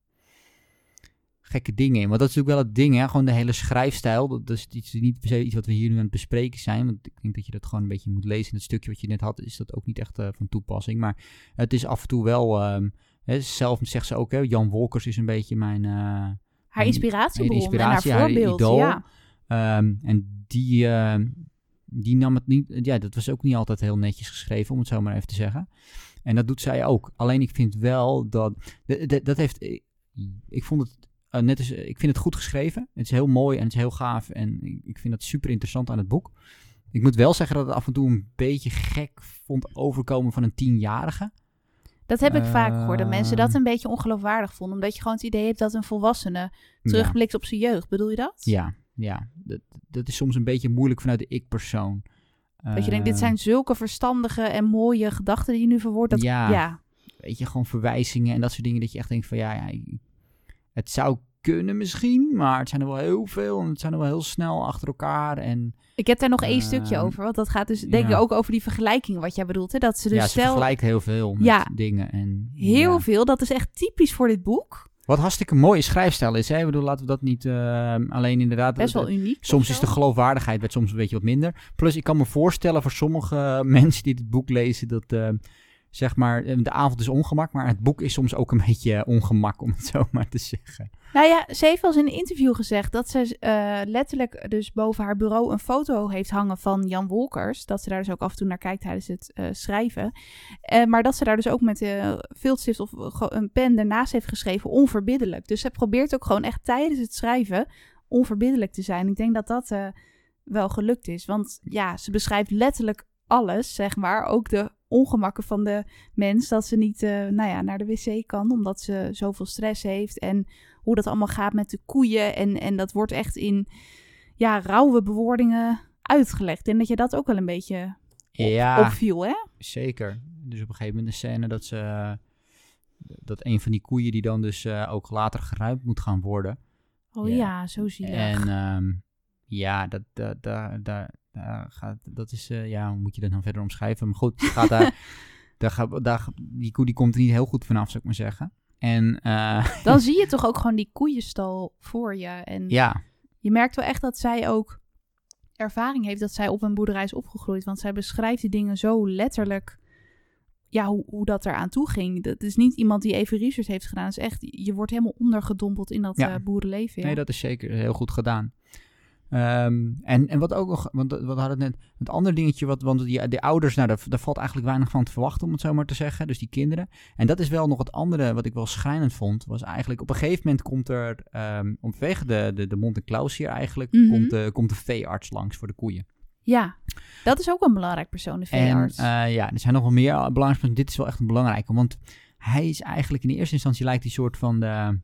gekke dingen in. Want dat is natuurlijk wel het ding, hè? gewoon de hele schrijfstijl. Dat, is iets, niet per se iets wat we hier nu aan het bespreken zijn. Want ik denk dat je dat gewoon een beetje moet lezen. In het stukje wat je net had, is dat ook niet echt van toepassing. Maar het is af en toe wel... ehm, hè, zelf zegt ze ook, hè, Jan Wolkers is een beetje mijn... eh, Haar inspiratiebron inspiratie, en haar haar voorbeeld, idool. ja. Ehm, en die, ehm, die nam het niet, ja, dat was ook niet altijd heel netjes geschreven, om het zo maar even te zeggen. En dat doet zij ook. Alleen ik vind wel dat, dat heeft, ik vond het eh, net als, ik vind het goed geschreven. Het is heel mooi en het is heel gaaf en ik, ik vind dat super interessant aan het boek. Ik moet wel zeggen dat het af en toe een beetje gek vond overkomen van een tienjarige. Dat heb ik vaak gehoord, dat mensen dat Ehm. een beetje ongeloofwaardig vonden. Omdat je gewoon het idee hebt dat een volwassene terugblikt op zijn jeugd. Bedoel je dat? Ja, ja. Dat, dat is soms een beetje moeilijk vanuit de ik-persoon. Dat je denkt, dit Ehm, zijn zulke verstandige en mooie gedachten die je nu verwoordt. Dat, Ja. ja. weet je, gewoon verwijzingen en dat soort dingen. Dat je echt denkt van ja, ja het zou kunnen misschien, maar het zijn er wel heel veel en het zijn er wel heel snel achter elkaar. En Ik heb daar nog één stukje Ehm, over. Want dat gaat dus denk ik ook over die vergelijking wat jij bedoelt. Hè? Dat ze dus ja, ze stel vergelijkt heel veel met Ja. dingen. En, heel ja. veel. Dat is echt typisch voor dit boek. Wat hartstikke mooie schrijfstijl is. Hè? Ik bedoel, laten we dat niet eh, alleen inderdaad... Best wel uniek. Soms is de geloofwaardigheid werd soms een beetje wat minder. Plus, ik kan me voorstellen voor sommige mensen die dit boek lezen... dat eh, zeg maar, eh, de avond is ongemak... maar het boek is soms ook een beetje ongemak, om het zo maar te zeggen. Nou ja, ze heeft wel eens in een interview gezegd dat ze eh, letterlijk dus boven haar bureau een foto heeft hangen van Jan Wolkers. Dat ze daar dus ook af en toe naar kijkt tijdens het eh, schrijven. Eh, maar dat ze daar dus ook met uh, viltstift of een pen ernaast heeft geschreven, onverbiddelijk. Dus ze probeert ook gewoon echt tijdens het schrijven onverbiddelijk te zijn. Ik denk dat dat wel gelukt is. Want ja, ze beschrijft letterlijk alles, zeg maar. Ook de ongemakken van de mens. Dat ze niet uh, nou ja, naar de wc kan, omdat ze zoveel stress heeft. En hoe dat allemaal gaat met de koeien. En, en dat wordt echt in ja, rauwe bewoordingen uitgelegd. En dat je dat ook wel een beetje op, ja, opviel, hè? Zeker. Dus op een gegeven moment een scène dat ze... Dat een van die koeien die dan dus uh, ook later geruimd moet gaan worden. Oh ja, ja zo zielig. En um, ja, dat, dat, dat, dat, gaat, dat is... Uh, ja, hoe moet je dat dan verder omschrijven? Maar goed, gaat daar, daar, gaat, daar, die koe die komt er niet heel goed vanaf, zou ik maar zeggen. En, uh, dan zie je toch ook gewoon die koeienstal voor je. En ja. je merkt wel echt dat zij ook ervaring heeft dat zij op een boerderij is opgegroeid. Want zij beschrijft die dingen zo letterlijk ja, hoe, hoe dat eraan toe ging. Dat is niet iemand die even research heeft gedaan. Het is echt, je wordt helemaal ondergedompeld in dat Ja. eh, boerenleven. Ja. Nee, dat is zeker heel goed gedaan. Ehm, en, en wat ook nog, want we hadden het net, het andere dingetje, wat, want die, de ouders, nou, daar, daar valt eigenlijk weinig van te verwachten, om het zo maar te zeggen. Dus die kinderen. En dat is wel nog het andere wat ik wel schrijnend vond, was eigenlijk op een gegeven moment komt er, ehm vanwege de, de, de Monte Claus hier eigenlijk, Mhm. komt, de, komt de veearts langs voor de koeien. Ja, dat is ook een belangrijk persoon, de En veearts. eh, ja, er zijn nog wel meer belangrijke, maar dit is wel echt een belangrijke, want hij is eigenlijk in eerste instantie lijkt hij soort van de,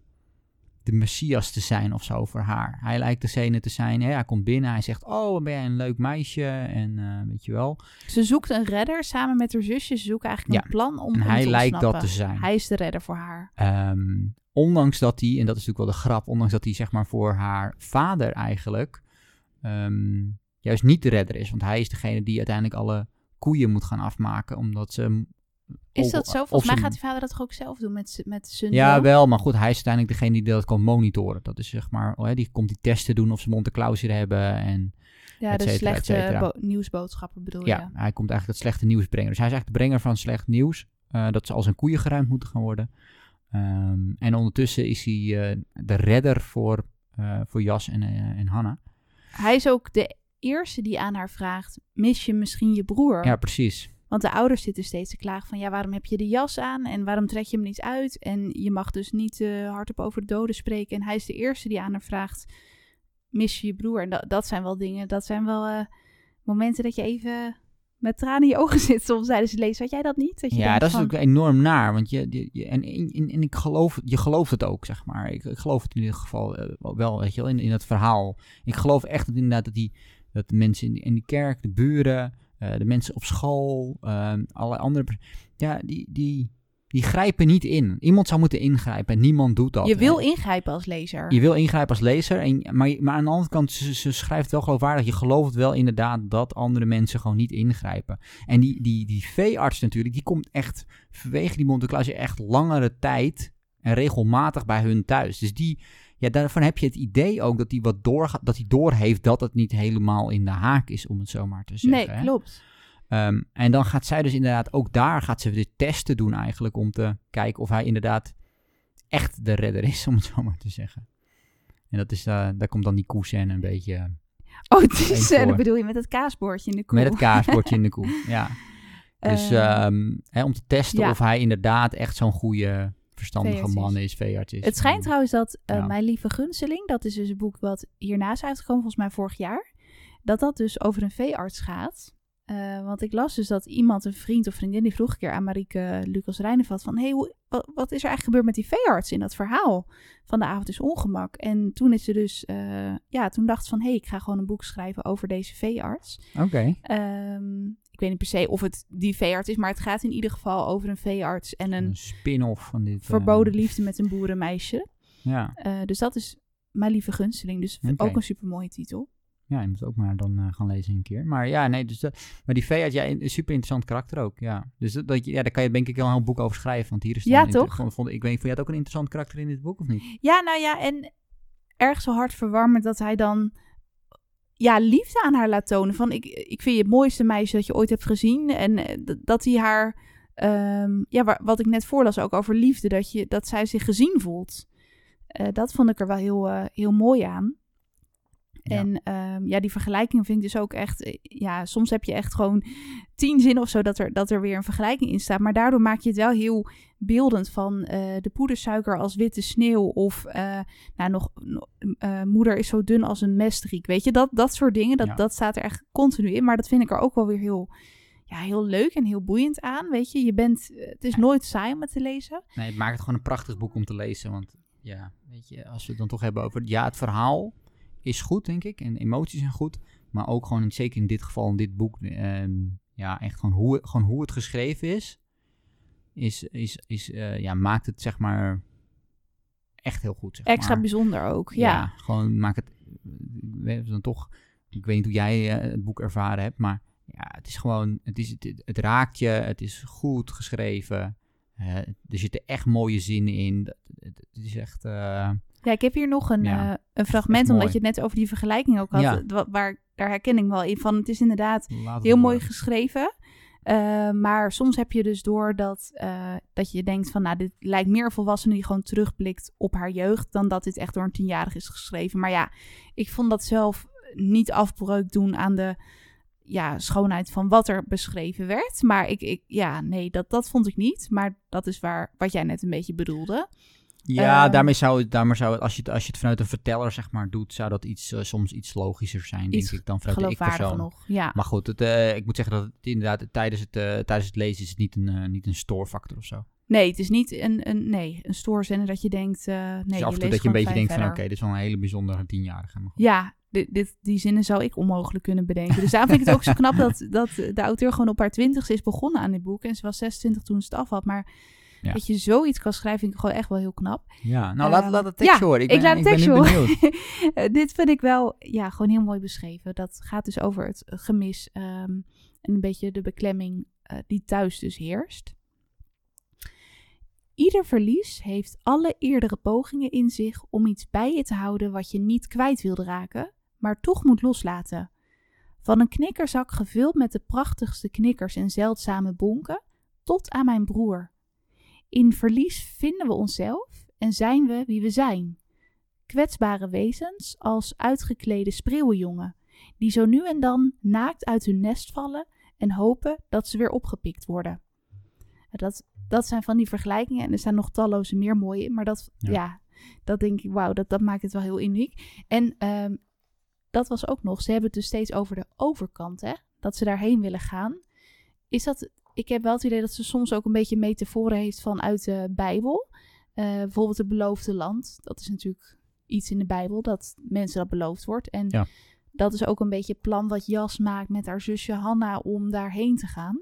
de messias te zijn of zo voor haar. Hij lijkt degene te zijn, hè, hij komt binnen, hij zegt, oh, ben jij een leuk meisje en eh, weet je wel. Ze zoekt een redder samen met haar zusje. Ze zoeken eigenlijk Ja. een plan om, En hij te lijkt dat te zijn. Hij is de redder voor haar. Ehm, ondanks dat hij, en dat is natuurlijk wel de grap, ondanks dat hij zeg maar voor haar vader eigenlijk ehm, juist niet de redder is. Want hij is degene die uiteindelijk alle koeien moet gaan afmaken, omdat ze... Is dat zo? Volgens mij gaat die vader dat toch ook zelf doen met, met zijn Ja, wel, maar goed, hij is uiteindelijk degene die dat kan monitoren. Dat is zeg maar, oh, hè, die komt die testen doen of ze Monte Claus hier hebben en Ja, et de cetera, slechte nieuwsboodschapper bedoel ja, je. hij komt eigenlijk het slechte nieuws brengen. Dus hij is eigenlijk de brenger van slecht nieuws, eh, dat ze als een koeien geruimd moeten gaan worden. Ehm, en ondertussen is hij eh, de redder voor, eh, voor Jas en, en Hanna. Hij is ook de eerste die aan haar vraagt, mis je misschien je broer? Ja, precies. Want de ouders zitten steeds te klagen van, ja, waarom heb je de jas aan? En waarom trek je hem niet uit? En je mag dus niet eh, hardop over de doden spreken. En hij is de eerste die aan haar vraagt, mis je je broer? En dat, dat zijn wel dingen, dat zijn wel eh, momenten dat je even met tranen in je ogen zit soms tijdens het lezen. Had jij dat niet? Dat je Ja, dat is ook enorm naar. Want je, je, je- en, en, en- ik geloof, je gelooft het ook, zeg maar. Ik, ik geloof het in ieder geval eh, wel, weet je wel, in, in het verhaal. Ik geloof echt dat inderdaad dat die, dat de mensen in, die- in die kerk, de buren, de mensen op school, ehm alle andere, ja, die, die, die grijpen niet in. Iemand zou moeten ingrijpen en niemand doet dat. Je wil hè. ingrijpen als lezer. Je wil ingrijpen als lezer, en, maar, maar aan de andere kant, ze, ze schrijft wel geloofwaardig. Je gelooft wel inderdaad dat andere mensen gewoon niet ingrijpen. En die, die, die veearts natuurlijk, die komt echt vanwege die Monte echt langere tijd en regelmatig bij hun thuis. Dus die, ja, daarvan heb je het idee ook dat hij wat door, dat hij doorheeft dat het niet helemaal in de haak is, om het zo maar te zeggen. nee, hè. klopt. Ehm, en dan gaat zij dus inderdaad ook daar gaat ze de testen doen eigenlijk om te kijken of hij inderdaad echt de redder is, om het zo maar te zeggen. En dat is, eh, daar komt dan die koescène een beetje eh, Oh, die scène bedoel je met het kaasbordje in de koe. met het kaasbordje in de koe. Ja. Dus Eh, ehm, hè, om te testen ja. of hij inderdaad echt zo'n goede, verstandige man is, veearts is. Het schijnt En- trouwens dat eh, Ja. Mijn Lieve Gunseling, dat is dus een boek wat hiernaast uitgekomen, volgens mij vorig jaar, dat dat dus over een veearts gaat. Eh, want ik las dus dat iemand, een vriend of vriendin, die vroeg een keer aan Marieke Lucas Rijnenvat van, hey, hoe, wat, wat is er eigenlijk gebeurd met die veearts in dat verhaal van de avond is ongemak? En toen is ze dus, eh, ja, toen dacht ze van, hey, ik ga gewoon een boek schrijven over deze veearts. Oké. Ehm, ik weet niet per se of het die veearts is, maar het gaat in ieder geval over een veearts en een Een spin-off van dit. eh, verboden liefde met een boerenmeisje. Ja. Eh, dus dat is Mijn Lieve Gunsteling. Dus ook een supermooie titel. ja, je moet ook maar dan eh, gaan lezen een keer. Maar ja, nee, dus dat, maar die veearts, ja, een super interessant karakter ook, ja. Dus dat, dat, je- ja, daar kan je denk ik wel een heel boek over schrijven, want hier is Ja, toch? Vond, vond, ik weet niet, vond jij het ook een interessant karakter in dit boek of niet? Ja, nou ja, en erg zo hartverwarmend dat hij dan ja, liefde aan haar laat tonen. Van ik, ik vind je het mooiste meisje dat je ooit hebt gezien. En eh, dat hij haar, ehm, ja, wa- wat ik net voorlas ook over liefde, dat, je, dat zij zich gezien voelt. Eh, dat vond ik er wel heel, eh, heel mooi aan. Ja. En ehm, ja, die vergelijking vind ik dus ook echt... eh, Ja, soms heb je echt gewoon tien zinnen of zo dat er, dat er weer een vergelijking in staat. Maar daardoor maak je het wel heel beeldend van eh, de poedersuiker als witte sneeuw. Of eh, nou, nog, moeder is zo dun als een mestriek. Weet je, dat, dat soort dingen, dat, Ja. dat staat er echt continu in. Maar dat vind ik er ook wel weer heel, ja, heel leuk en heel boeiend aan. Weet je, je bent, het is nooit saai om het te lezen. Nee, het maakt het gewoon een prachtig boek om te lezen. Want ja, weet je, als we het dan toch hebben over... Ja, het verhaal is goed, denk ik. En emoties zijn goed. Maar ook gewoon, zeker in dit geval, in dit boek... ehm, ja, echt gewoon hoe, gewoon hoe het geschreven is... Is, is, is eh, ja, maakt het zeg maar echt heel goed. Zeg Extra maar. bijzonder ook, ja. gewoon maak het... We hebben dan toch... Ik weet niet hoe jij eh, het boek ervaren hebt, maar... Ja, het is gewoon... Het, is, het, het raakt je, het is goed geschreven... Eh, er zitten echt mooie zinnen in. Het, het is echt. Ja, ik heb hier nog een, Ja, eh, een fragment, omdat je het net over die vergelijking ook had. Ja. eh, wa- Waar, daar herken ik wel in van. Het is inderdaad laat heel mooi geschreven. Eh, maar soms heb je dus door dat, dat je denkt van, nou, dit lijkt meer een volwassene die gewoon terugblikt op haar jeugd, dan dat dit echt door een tienjarige is geschreven. Maar ja, ik vond dat zelf niet afbreuk doen aan de ja, schoonheid van wat er beschreven werd. Maar ik, ik ja, nee, dat, dat vond ik niet. Maar dat is waar, wat jij net een beetje bedoelde. Ja, Ehm, daarmee zou het, daarmee zou het als, je het, als je het vanuit een verteller zeg maar doet, zou dat iets, eh, soms iets logischer zijn, Iets denk ik, dan vanuit de ik-persoon. nog. Ja. Maar goed, het, eh, ik moet zeggen dat het inderdaad tijdens het, eh, tijdens het lezen is het niet een, niet een stoorfactor of zo. Nee, het is niet een, een, nee, een stoorzender dat je denkt, nee, dus af en toe dat je een beetje denkt van, oké, dit is wel een hele bijzondere tienjarige. Maar goed. Ja, dit, dit, die zinnen zou ik onmogelijk kunnen bedenken. Dus daarom vind ik het ook zo knap dat, dat de auteur gewoon op haar twintigste is begonnen aan dit boek. En ze was 26 toen ze het af had. Maar Ja. dat je zoiets kan schrijven, vind ik gewoon echt wel heel knap. Ja, nou Ehm, laat, laat het tekstje ja, horen. Ik, ik ben, laat het ik ben nu tekstje horen. benieuwd. Eh, dit vind ik wel ja, gewoon heel mooi beschreven. Dat gaat dus over het gemis ehm, en een beetje de beklemming eh, die thuis dus heerst. Ieder verlies heeft alle eerdere pogingen in zich om iets bij je te houden wat je niet kwijt wilde raken, maar toch moet loslaten. Van een knikkerzak gevuld met de prachtigste knikkers en zeldzame bonken, tot aan mijn broer. In verlies vinden we onszelf en zijn we wie we zijn kwetsbare wezens als uitgeklede spreeuwenjongen, die zo nu en dan naakt uit hun nest vallen en hopen dat ze weer opgepikt worden. Dat, dat zijn van die vergelijkingen en er zijn nog talloze meer mooie, maar dat, Ja. ja. dat denk ik, wauw, dat, dat maakt het wel heel uniek. En ehm, dat was ook nog, ze hebben het dus steeds over de overkant, hè, dat ze daarheen willen gaan. Is dat, ik heb wel het idee dat ze soms ook een beetje metaforen heeft vanuit de Bijbel. Eh, bijvoorbeeld het beloofde land. Dat is natuurlijk iets in de Bijbel, dat mensen dat beloofd wordt. En Ja. dat is ook een beetje het plan wat Jas maakt met haar zusje Hanna om daarheen te gaan.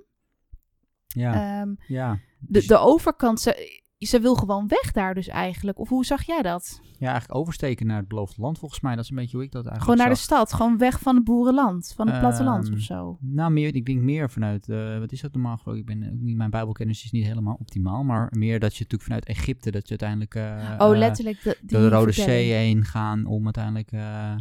Ja, Ehm, ja. de, Dus- de overkant, ze, ze wil gewoon weg daar dus eigenlijk. Of hoe zag jij dat? ja, eigenlijk oversteken naar het beloofde land volgens mij. Dat is een beetje hoe ik dat eigenlijk Gewoon naar de stad, gewoon weg van het boerenland, van het platteland Ehm, of zo. Nou, meer, ik denk meer vanuit, eh, wat is dat normaal gesproken? Ik ben niet, mijn bijbelkennis is niet helemaal optimaal, maar meer dat je natuurlijk vanuit Egypte, dat je uiteindelijk eh, oh, eh, letterlijk de, door de Rode. Zee heen gaan om uiteindelijk, eh,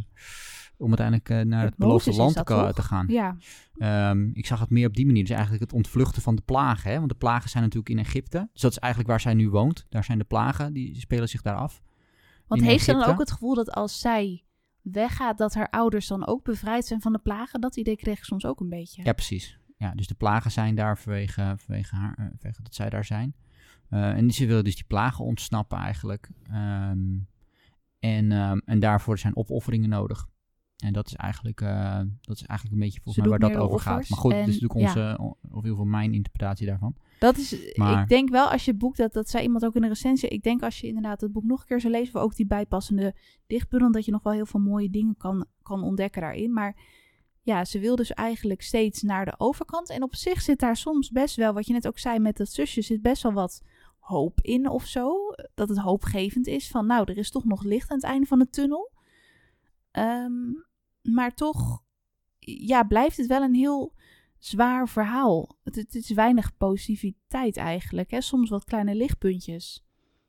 om uiteindelijk eh, naar Met het beloofde land te, gaan. Ja, Ehm, ik zag het meer op die manier. Dus eigenlijk het ontvluchten van de plagen. Hè? Want de plagen zijn natuurlijk in Egypte. Dus dat is eigenlijk waar zij nu woont. Daar zijn de plagen, die spelen zich daar af. want in heeft ze dan ook het gevoel dat als zij weggaat, dat haar ouders dan ook bevrijd zijn van de plagen? Dat idee kreeg ik soms ook een beetje. Ja, precies. Ja, dus de plagen zijn daar vanwege, vanwege, haar, eh, vanwege dat zij daar zijn. Eh, en ze willen dus die plagen ontsnappen eigenlijk. Ehm, en, ehm, en daarvoor zijn opofferingen nodig. En dat is eigenlijk, eh, dat is eigenlijk een beetje volgens mij waar dat over gaat. Maar goed, en- dit is natuurlijk onze, of in ieder geval mijn interpretatie daarvan. Dat is, Maar- ik denk wel als je het boek, dat, dat zei iemand ook in een recensie, ik denk als je inderdaad het boek nog een keer zou lezen, of ook die bijpassende dichtbundel, dat je nog wel heel veel mooie dingen kan, kan ontdekken daarin. Maar ja, ze wil dus eigenlijk steeds naar de overkant. En op zich zit daar soms best wel, wat je net ook zei met dat zusje, zit best wel wat hoop in of zo. Dat het hoopgevend is van, nou, er is toch nog licht aan het einde van de tunnel. Ehm, maar toch, ja, blijft het wel een heel zwaar verhaal. Het, het is weinig positiviteit eigenlijk. Hè? Soms wat kleine lichtpuntjes.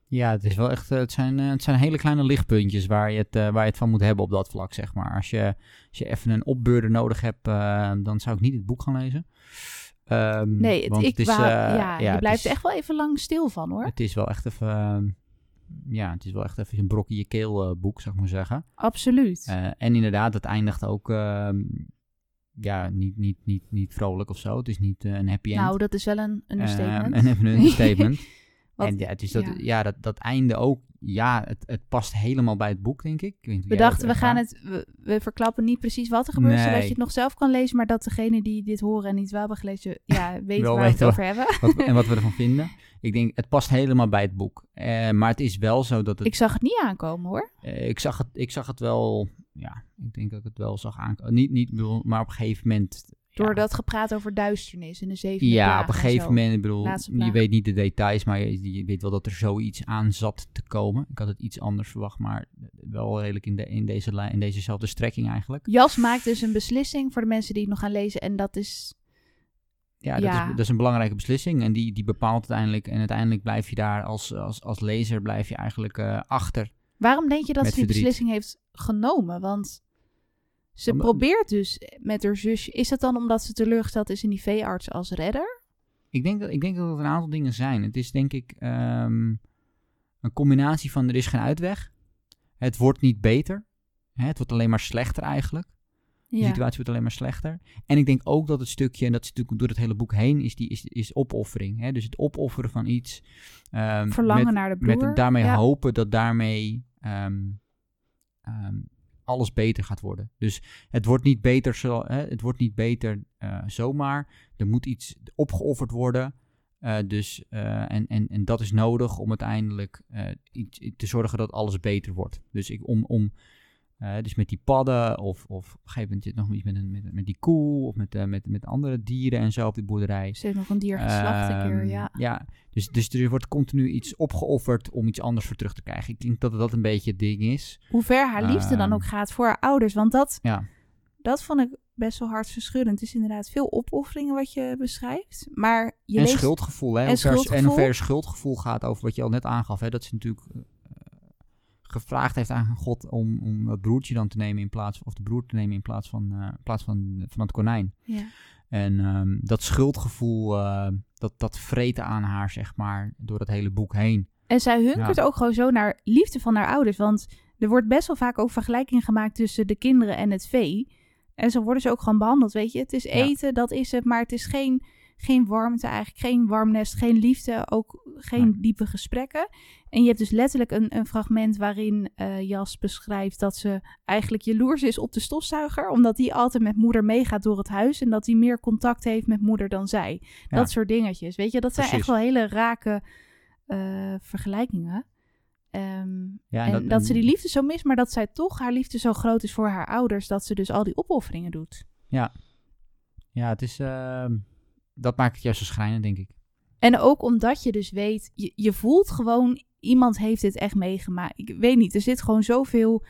Ja, het, is wel echt, eh, het, zijn, eh, het zijn hele kleine lichtpuntjes waar je, het, eh, waar je het van moet hebben op dat vlak, zeg maar. Als je, als je even een opbeurder nodig hebt, dan zou ik niet het boek gaan lezen. Ehm, Nee, het, want ik het is, eh, ja, je het blijft is- er echt wel even lang stil van hoor. Het is wel echt even, ehm, ja, het is wel echt even een brok in je keel eh, boek, zou ik maar zeggen. Absoluut. Eh, en inderdaad, het eindigt ook, ehm, ja, niet, niet, niet, niet vrolijk of zo. Het is niet eh, een happy end. nou, dat is wel een understatement. Ehm, en even een understatement. Want- en ja, het is dat, ja. ja. dat, dat einde ook, ja, het, het past helemaal bij het boek, denk ik. we dachten, we gaan ervaart. het, we, we verklappen niet precies wat er gebeurt, zodat Nee. je het nog zelf kan lezen, maar dat degene die dit horen en niet wel hebben gelezen, ja, weet waar we het over hebben. Wat en wat we ervan vinden. Ik denk, het past helemaal bij het boek. Eh, maar het is wel zo dat het... Ik zag het niet aankomen hoor. eh, ik, zag het, ik zag het wel... Ja, ik denk dat ik het wel zag aankomen. Niet, niet, maar op een gegeven moment... ja, Door dat gepraat over duisternis in de zevende Ja, op een en gegeven moment, ik bedoel, je weet niet de details, maar je, je weet wel dat er zoiets aan zat te komen. Ik had het iets anders verwacht, maar wel redelijk in, de, in, deze, lijn- in dezezelfde strekking eigenlijk. Jas maakt dus een beslissing voor de mensen die het nog gaan lezen. En dat is. Ja, dat, Ja. Is, dat is een belangrijke beslissing en die, die bepaalt uiteindelijk, en uiteindelijk blijf je daar als, als, als lezer, blijf je eigenlijk eh, achter. Waarom denk je dat ze die beslissing heeft genomen? Want Ze probeert dus met haar zusje. Is dat dan omdat ze teleurgesteld is in die veearts als redder? Ik denk, dat, ik denk dat het een aantal dingen zijn. Het is denk ik ehm, een combinatie van er is geen uitweg. Het wordt niet beter. Hè, het wordt alleen maar slechter eigenlijk. De situatie wordt alleen maar slechter. En ik denk ook dat het stukje, en dat is natuurlijk door het hele boek heen, is, die, is, is opoffering. Hè? Dus het opofferen van iets. ehm, Verlangen met, naar de broer. met daarmee ja. hopen dat daarmee ehm, alles beter gaat worden. Dus het wordt niet beter, zo, hè? Het wordt niet beter eh, zomaar. Er moet iets opgeofferd worden. Eh, dus, eh, en, en, en dat is nodig om uiteindelijk te zorgen dat alles beter wordt. Dus ik, om, om eh, dus met die padden of, of op een gegeven moment zit nog iets met, een, met, met die koe of met, eh, met, met andere dieren en zo op die boerderij. Ze heeft nog een dier geslacht een keer, Ehm, ja. ja dus, dus er wordt continu iets opgeofferd om iets anders voor terug te krijgen. Ik denk dat dat een beetje het ding is. Hoe ver haar liefde dan Ehm, ook gaat voor haar ouders. Want dat, Ja, dat vond ik best wel hartverscheurend. Het is inderdaad veel opofferingen wat je beschrijft. Maar je en leest... schuldgevoel. Hè? en Hoe ver- En schuldgevoel. hoe ver schuldgevoel gaat over wat je al net aangaf. Hè? Dat ze natuurlijk eh, gevraagd heeft aan God om, om dat broertje dan te nemen in plaats of de broer te nemen in plaats van, eh, in plaats van, van het konijn. Ja. En ehm, dat schuldgevoel, eh, dat, dat vreten aan haar, zeg maar, door het hele boek heen. En zij hunkert ook gewoon zo naar liefde van haar ouders. Want er wordt best wel vaak ook vergelijking gemaakt tussen de kinderen en het vee. En zo worden ze ook gewoon behandeld, weet je. Het is eten, dat is het. Maar het is geen, geen warmte eigenlijk, geen warm nest, geen liefde. Ook geen Nee. diepe gesprekken. En je hebt dus letterlijk een, een fragment waarin eh, Jas beschrijft dat ze eigenlijk jaloers is op de stofzuiger. Omdat die altijd met moeder meegaat door het huis. En dat hij meer contact heeft met moeder dan zij. Ja. Dat soort dingetjes, weet je. Dat zijn echt wel hele rake eh, vergelijkingen. Ehm, Ja, en dat, ze die liefde zo mist, maar dat zij toch haar liefde zo groot is voor haar ouders, dat ze dus al die opofferingen doet. Ja, het is, ehm, dat maakt het juist zo schrijnend, denk ik. En ook omdat je dus weet, je, je voelt gewoon, iemand heeft dit echt meegemaakt. Ik weet niet, er zit gewoon zoveel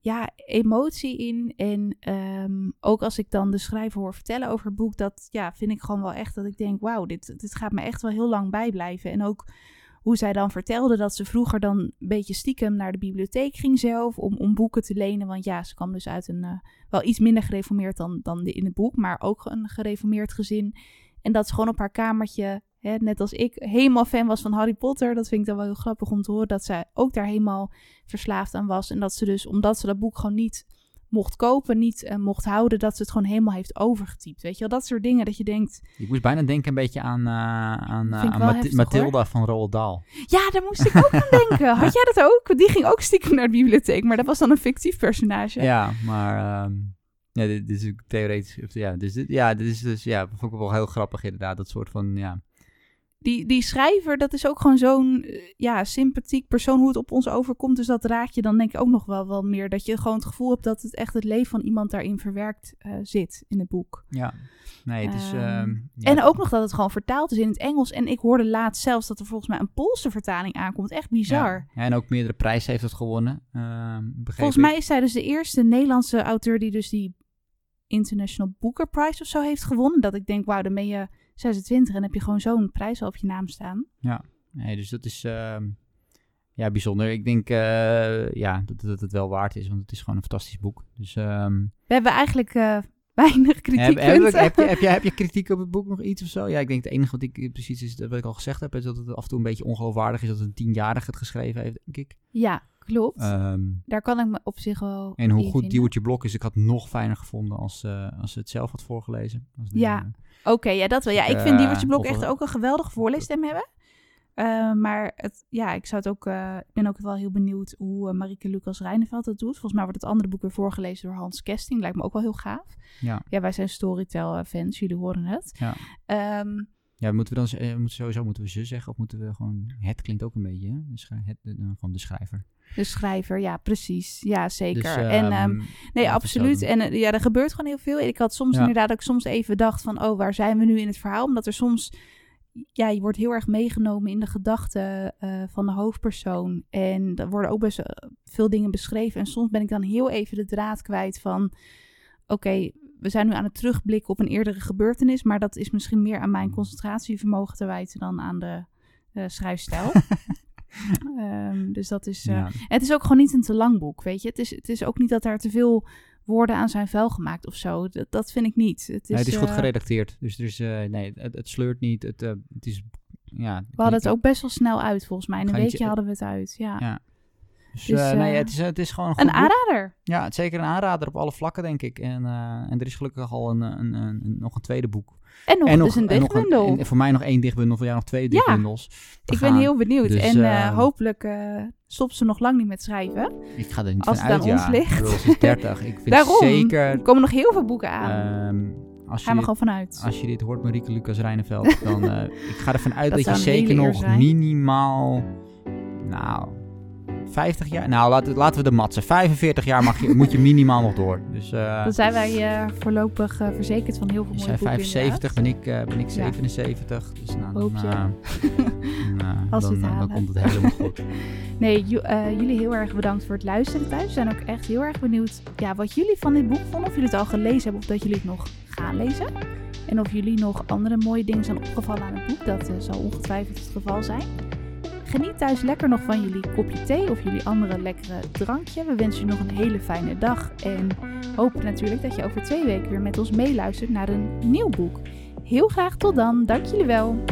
ja, emotie in. En ehm, ook als ik dan de schrijver hoor vertellen over het boek, dat ja, vind ik gewoon wel echt dat ik denk, wauw, dit, dit gaat me echt wel heel lang bijblijven. En ook hoe zij dan vertelde dat ze vroeger dan een beetje stiekem naar de bibliotheek ging zelf om, om boeken te lenen. Want ja, ze kwam dus uit een eh, wel iets minder gereformeerd dan, dan de, in het boek, maar ook een gereformeerd gezin. En dat ze gewoon op haar kamertje, hè, net als ik, helemaal fan was van Harry Potter. Dat vind ik dan wel heel grappig om te horen, dat zij ook daar helemaal verslaafd aan was. En dat ze dus, omdat ze dat boek gewoon niet mocht kopen, niet eh, mocht houden, dat ze het gewoon helemaal heeft overgetypt. Weet je wel, dat soort dingen dat je denkt, Ik moest bijna denken een beetje aan, eh, aan, eh, aan Mathilda van Roald Dahl. ja, daar moest ik ook aan denken. Had jij dat ook? Die ging ook stiekem naar de bibliotheek, maar dat was dan een fictief personage. Ja, maar ehm, ja, dit, dit is theoretisch. Ja, dus dit, ja, dit is dus, ja, vond ik wel heel grappig inderdaad. Dat soort van, ja. Die, die schrijver, dat is ook gewoon zo'n eh, ja, sympathiek persoon hoe het op ons overkomt. Dus dat raakt je dan denk ik ook nog wel, wel meer. Dat je gewoon het gevoel hebt dat het echt het leven van iemand daarin verwerkt eh, zit in het boek. Ja, nee, het is... Ehm, ehm, ja, En ook nog dat het gewoon vertaald is in het Engels. En ik hoorde laatst zelfs dat er volgens mij een Poolse vertaling aankomt. Echt bizar. Ja, en ook meerdere prijzen heeft het gewonnen. ehm, Volgens mij is zij dus de eerste Nederlandse auteur die dus die International Booker Prize of zo heeft gewonnen. Dat ik denk, wauw, dan ben je 26 en heb je gewoon zo'n prijs al op je naam staan. Nee, dus dat is ehm, ja, bijzonder. Ik denk eh, ja, dat, dat het wel waard is, want het is gewoon een fantastisch boek. Dus ehm, We hebben eigenlijk eh, weinig kritiek. heb, heb, je, heb, je, heb je kritiek op het boek nog iets of zo? Ja, ik denk het enige wat ik precies is, wat ik al gezegd heb, is dat het af en toe een beetje ongeloofwaardig is dat een tienjarige het geschreven heeft, denk ik. Ja, klopt. Ehm, Daar kan ik me op zich wel en hoe goed. Diewertje Blok is, ik had nog fijner gevonden als, eh, als ze het zelf had voorgelezen. Als de- Oké, ja, dat wel. Ja, ik vind Diewertje Blok echt ook een geweldige voorleesstem hebben. Eh, maar het, ja, ik zou het ook, eh, ik ben ook wel heel benieuwd hoe uh, Marieke Lucas Rijneveld dat doet. Volgens mij wordt het andere boek weer voorgelezen door Hans Kesting. Lijkt me ook wel heel gaaf. Ja. Ja, wij zijn Storytel-fans, jullie horen het. Ja. Ehm, Ja, moeten we dan eh, moeten sowieso moeten we ze zeggen of moeten we gewoon het klinkt ook een beetje, hè? De schrij- het, eh, gewoon de schrijver. de schrijver, ja, precies. Ja, zeker. Dus, en ehm, ehm, nee, absoluut. En eh, ja, er gebeurt gewoon heel veel. Ik had soms Ja. inderdaad ook soms even dacht van, oh, waar zijn we nu in het verhaal? Omdat er soms, ja, je wordt heel erg meegenomen in de gedachten eh, van de hoofdpersoon. En er worden ook best eh, veel dingen beschreven. En soms ben ik dan heel even de draad kwijt van, oké, we zijn nu aan het terugblikken op een eerdere gebeurtenis. Maar dat is misschien meer aan mijn concentratievermogen te wijten dan aan de eh, schrijfstijl. Ehm, dus dat is... eh, ja. het is ook gewoon niet een te lang boek, weet je. Het is, het is ook niet dat daar te veel woorden aan zijn vuil gemaakt of zo. Dat, dat vind ik niet. Het is, nee, het is goed eh, geredacteerd. Dus eh, nee, het, het sleurt niet. Het, het is, ja. We hadden het ook best wel snel uit, volgens mij. In een weekje hadden we het uit, ja. Ja. Dus, Dus, eh, nee, eh, het is, het is gewoon een aanrader. Ja, het is zeker een aanrader op alle vlakken, denk ik. En, eh, en er is gelukkig al een, een, een, nog een tweede boek. En nog, en dus een dichtbundel. en voor mij nog één dichtbundel, voor jou nog twee dichtbundels. te Ik ben gaan. heel benieuwd. Dus, en hopelijk stopt ze nog lang niet met schrijven. Ik ga er niet als van het uit, aan ja. ons ligt. Ik bedoel, ze is 30. Ik vind Daarom. zeker... Er komen nog heel veel boeken aan. ehm, als, Ga er je, gewoon vanuit. als je dit hoort, Marieke Lucas Rijneveld, dan... ik ga ervan uit Dat dat, je zeker nog zijn. minimaal... Nou... 50 jaar? Nou, laten, laten we de matsen. 45 jaar mag je, moet je minimaal nog door. Dus eh Dan zijn wij eh, voorlopig eh, verzekerd van heel veel mooie boeken 75, ben ik, ben ik Ja. 77. Dus nou, dan, Hoop je. dan, Als dan, het dan komt het helemaal goed. Nee, ju- jullie heel erg bedankt voor het luisteren thuis. We zijn ook echt heel erg benieuwd ja, wat jullie van dit boek vonden. Of jullie het al gelezen hebben of dat jullie het nog gaan lezen. En of jullie nog andere mooie dingen zijn opgevallen aan het boek. Dat zal ongetwijfeld het geval zijn. Geniet thuis lekker nog van jullie kopje thee of jullie andere lekkere drankje. We wensen je nog een hele fijne dag. En hopen natuurlijk dat je over twee weken weer met ons meeluistert naar een nieuw boek. Heel graag tot dan. Dank jullie wel.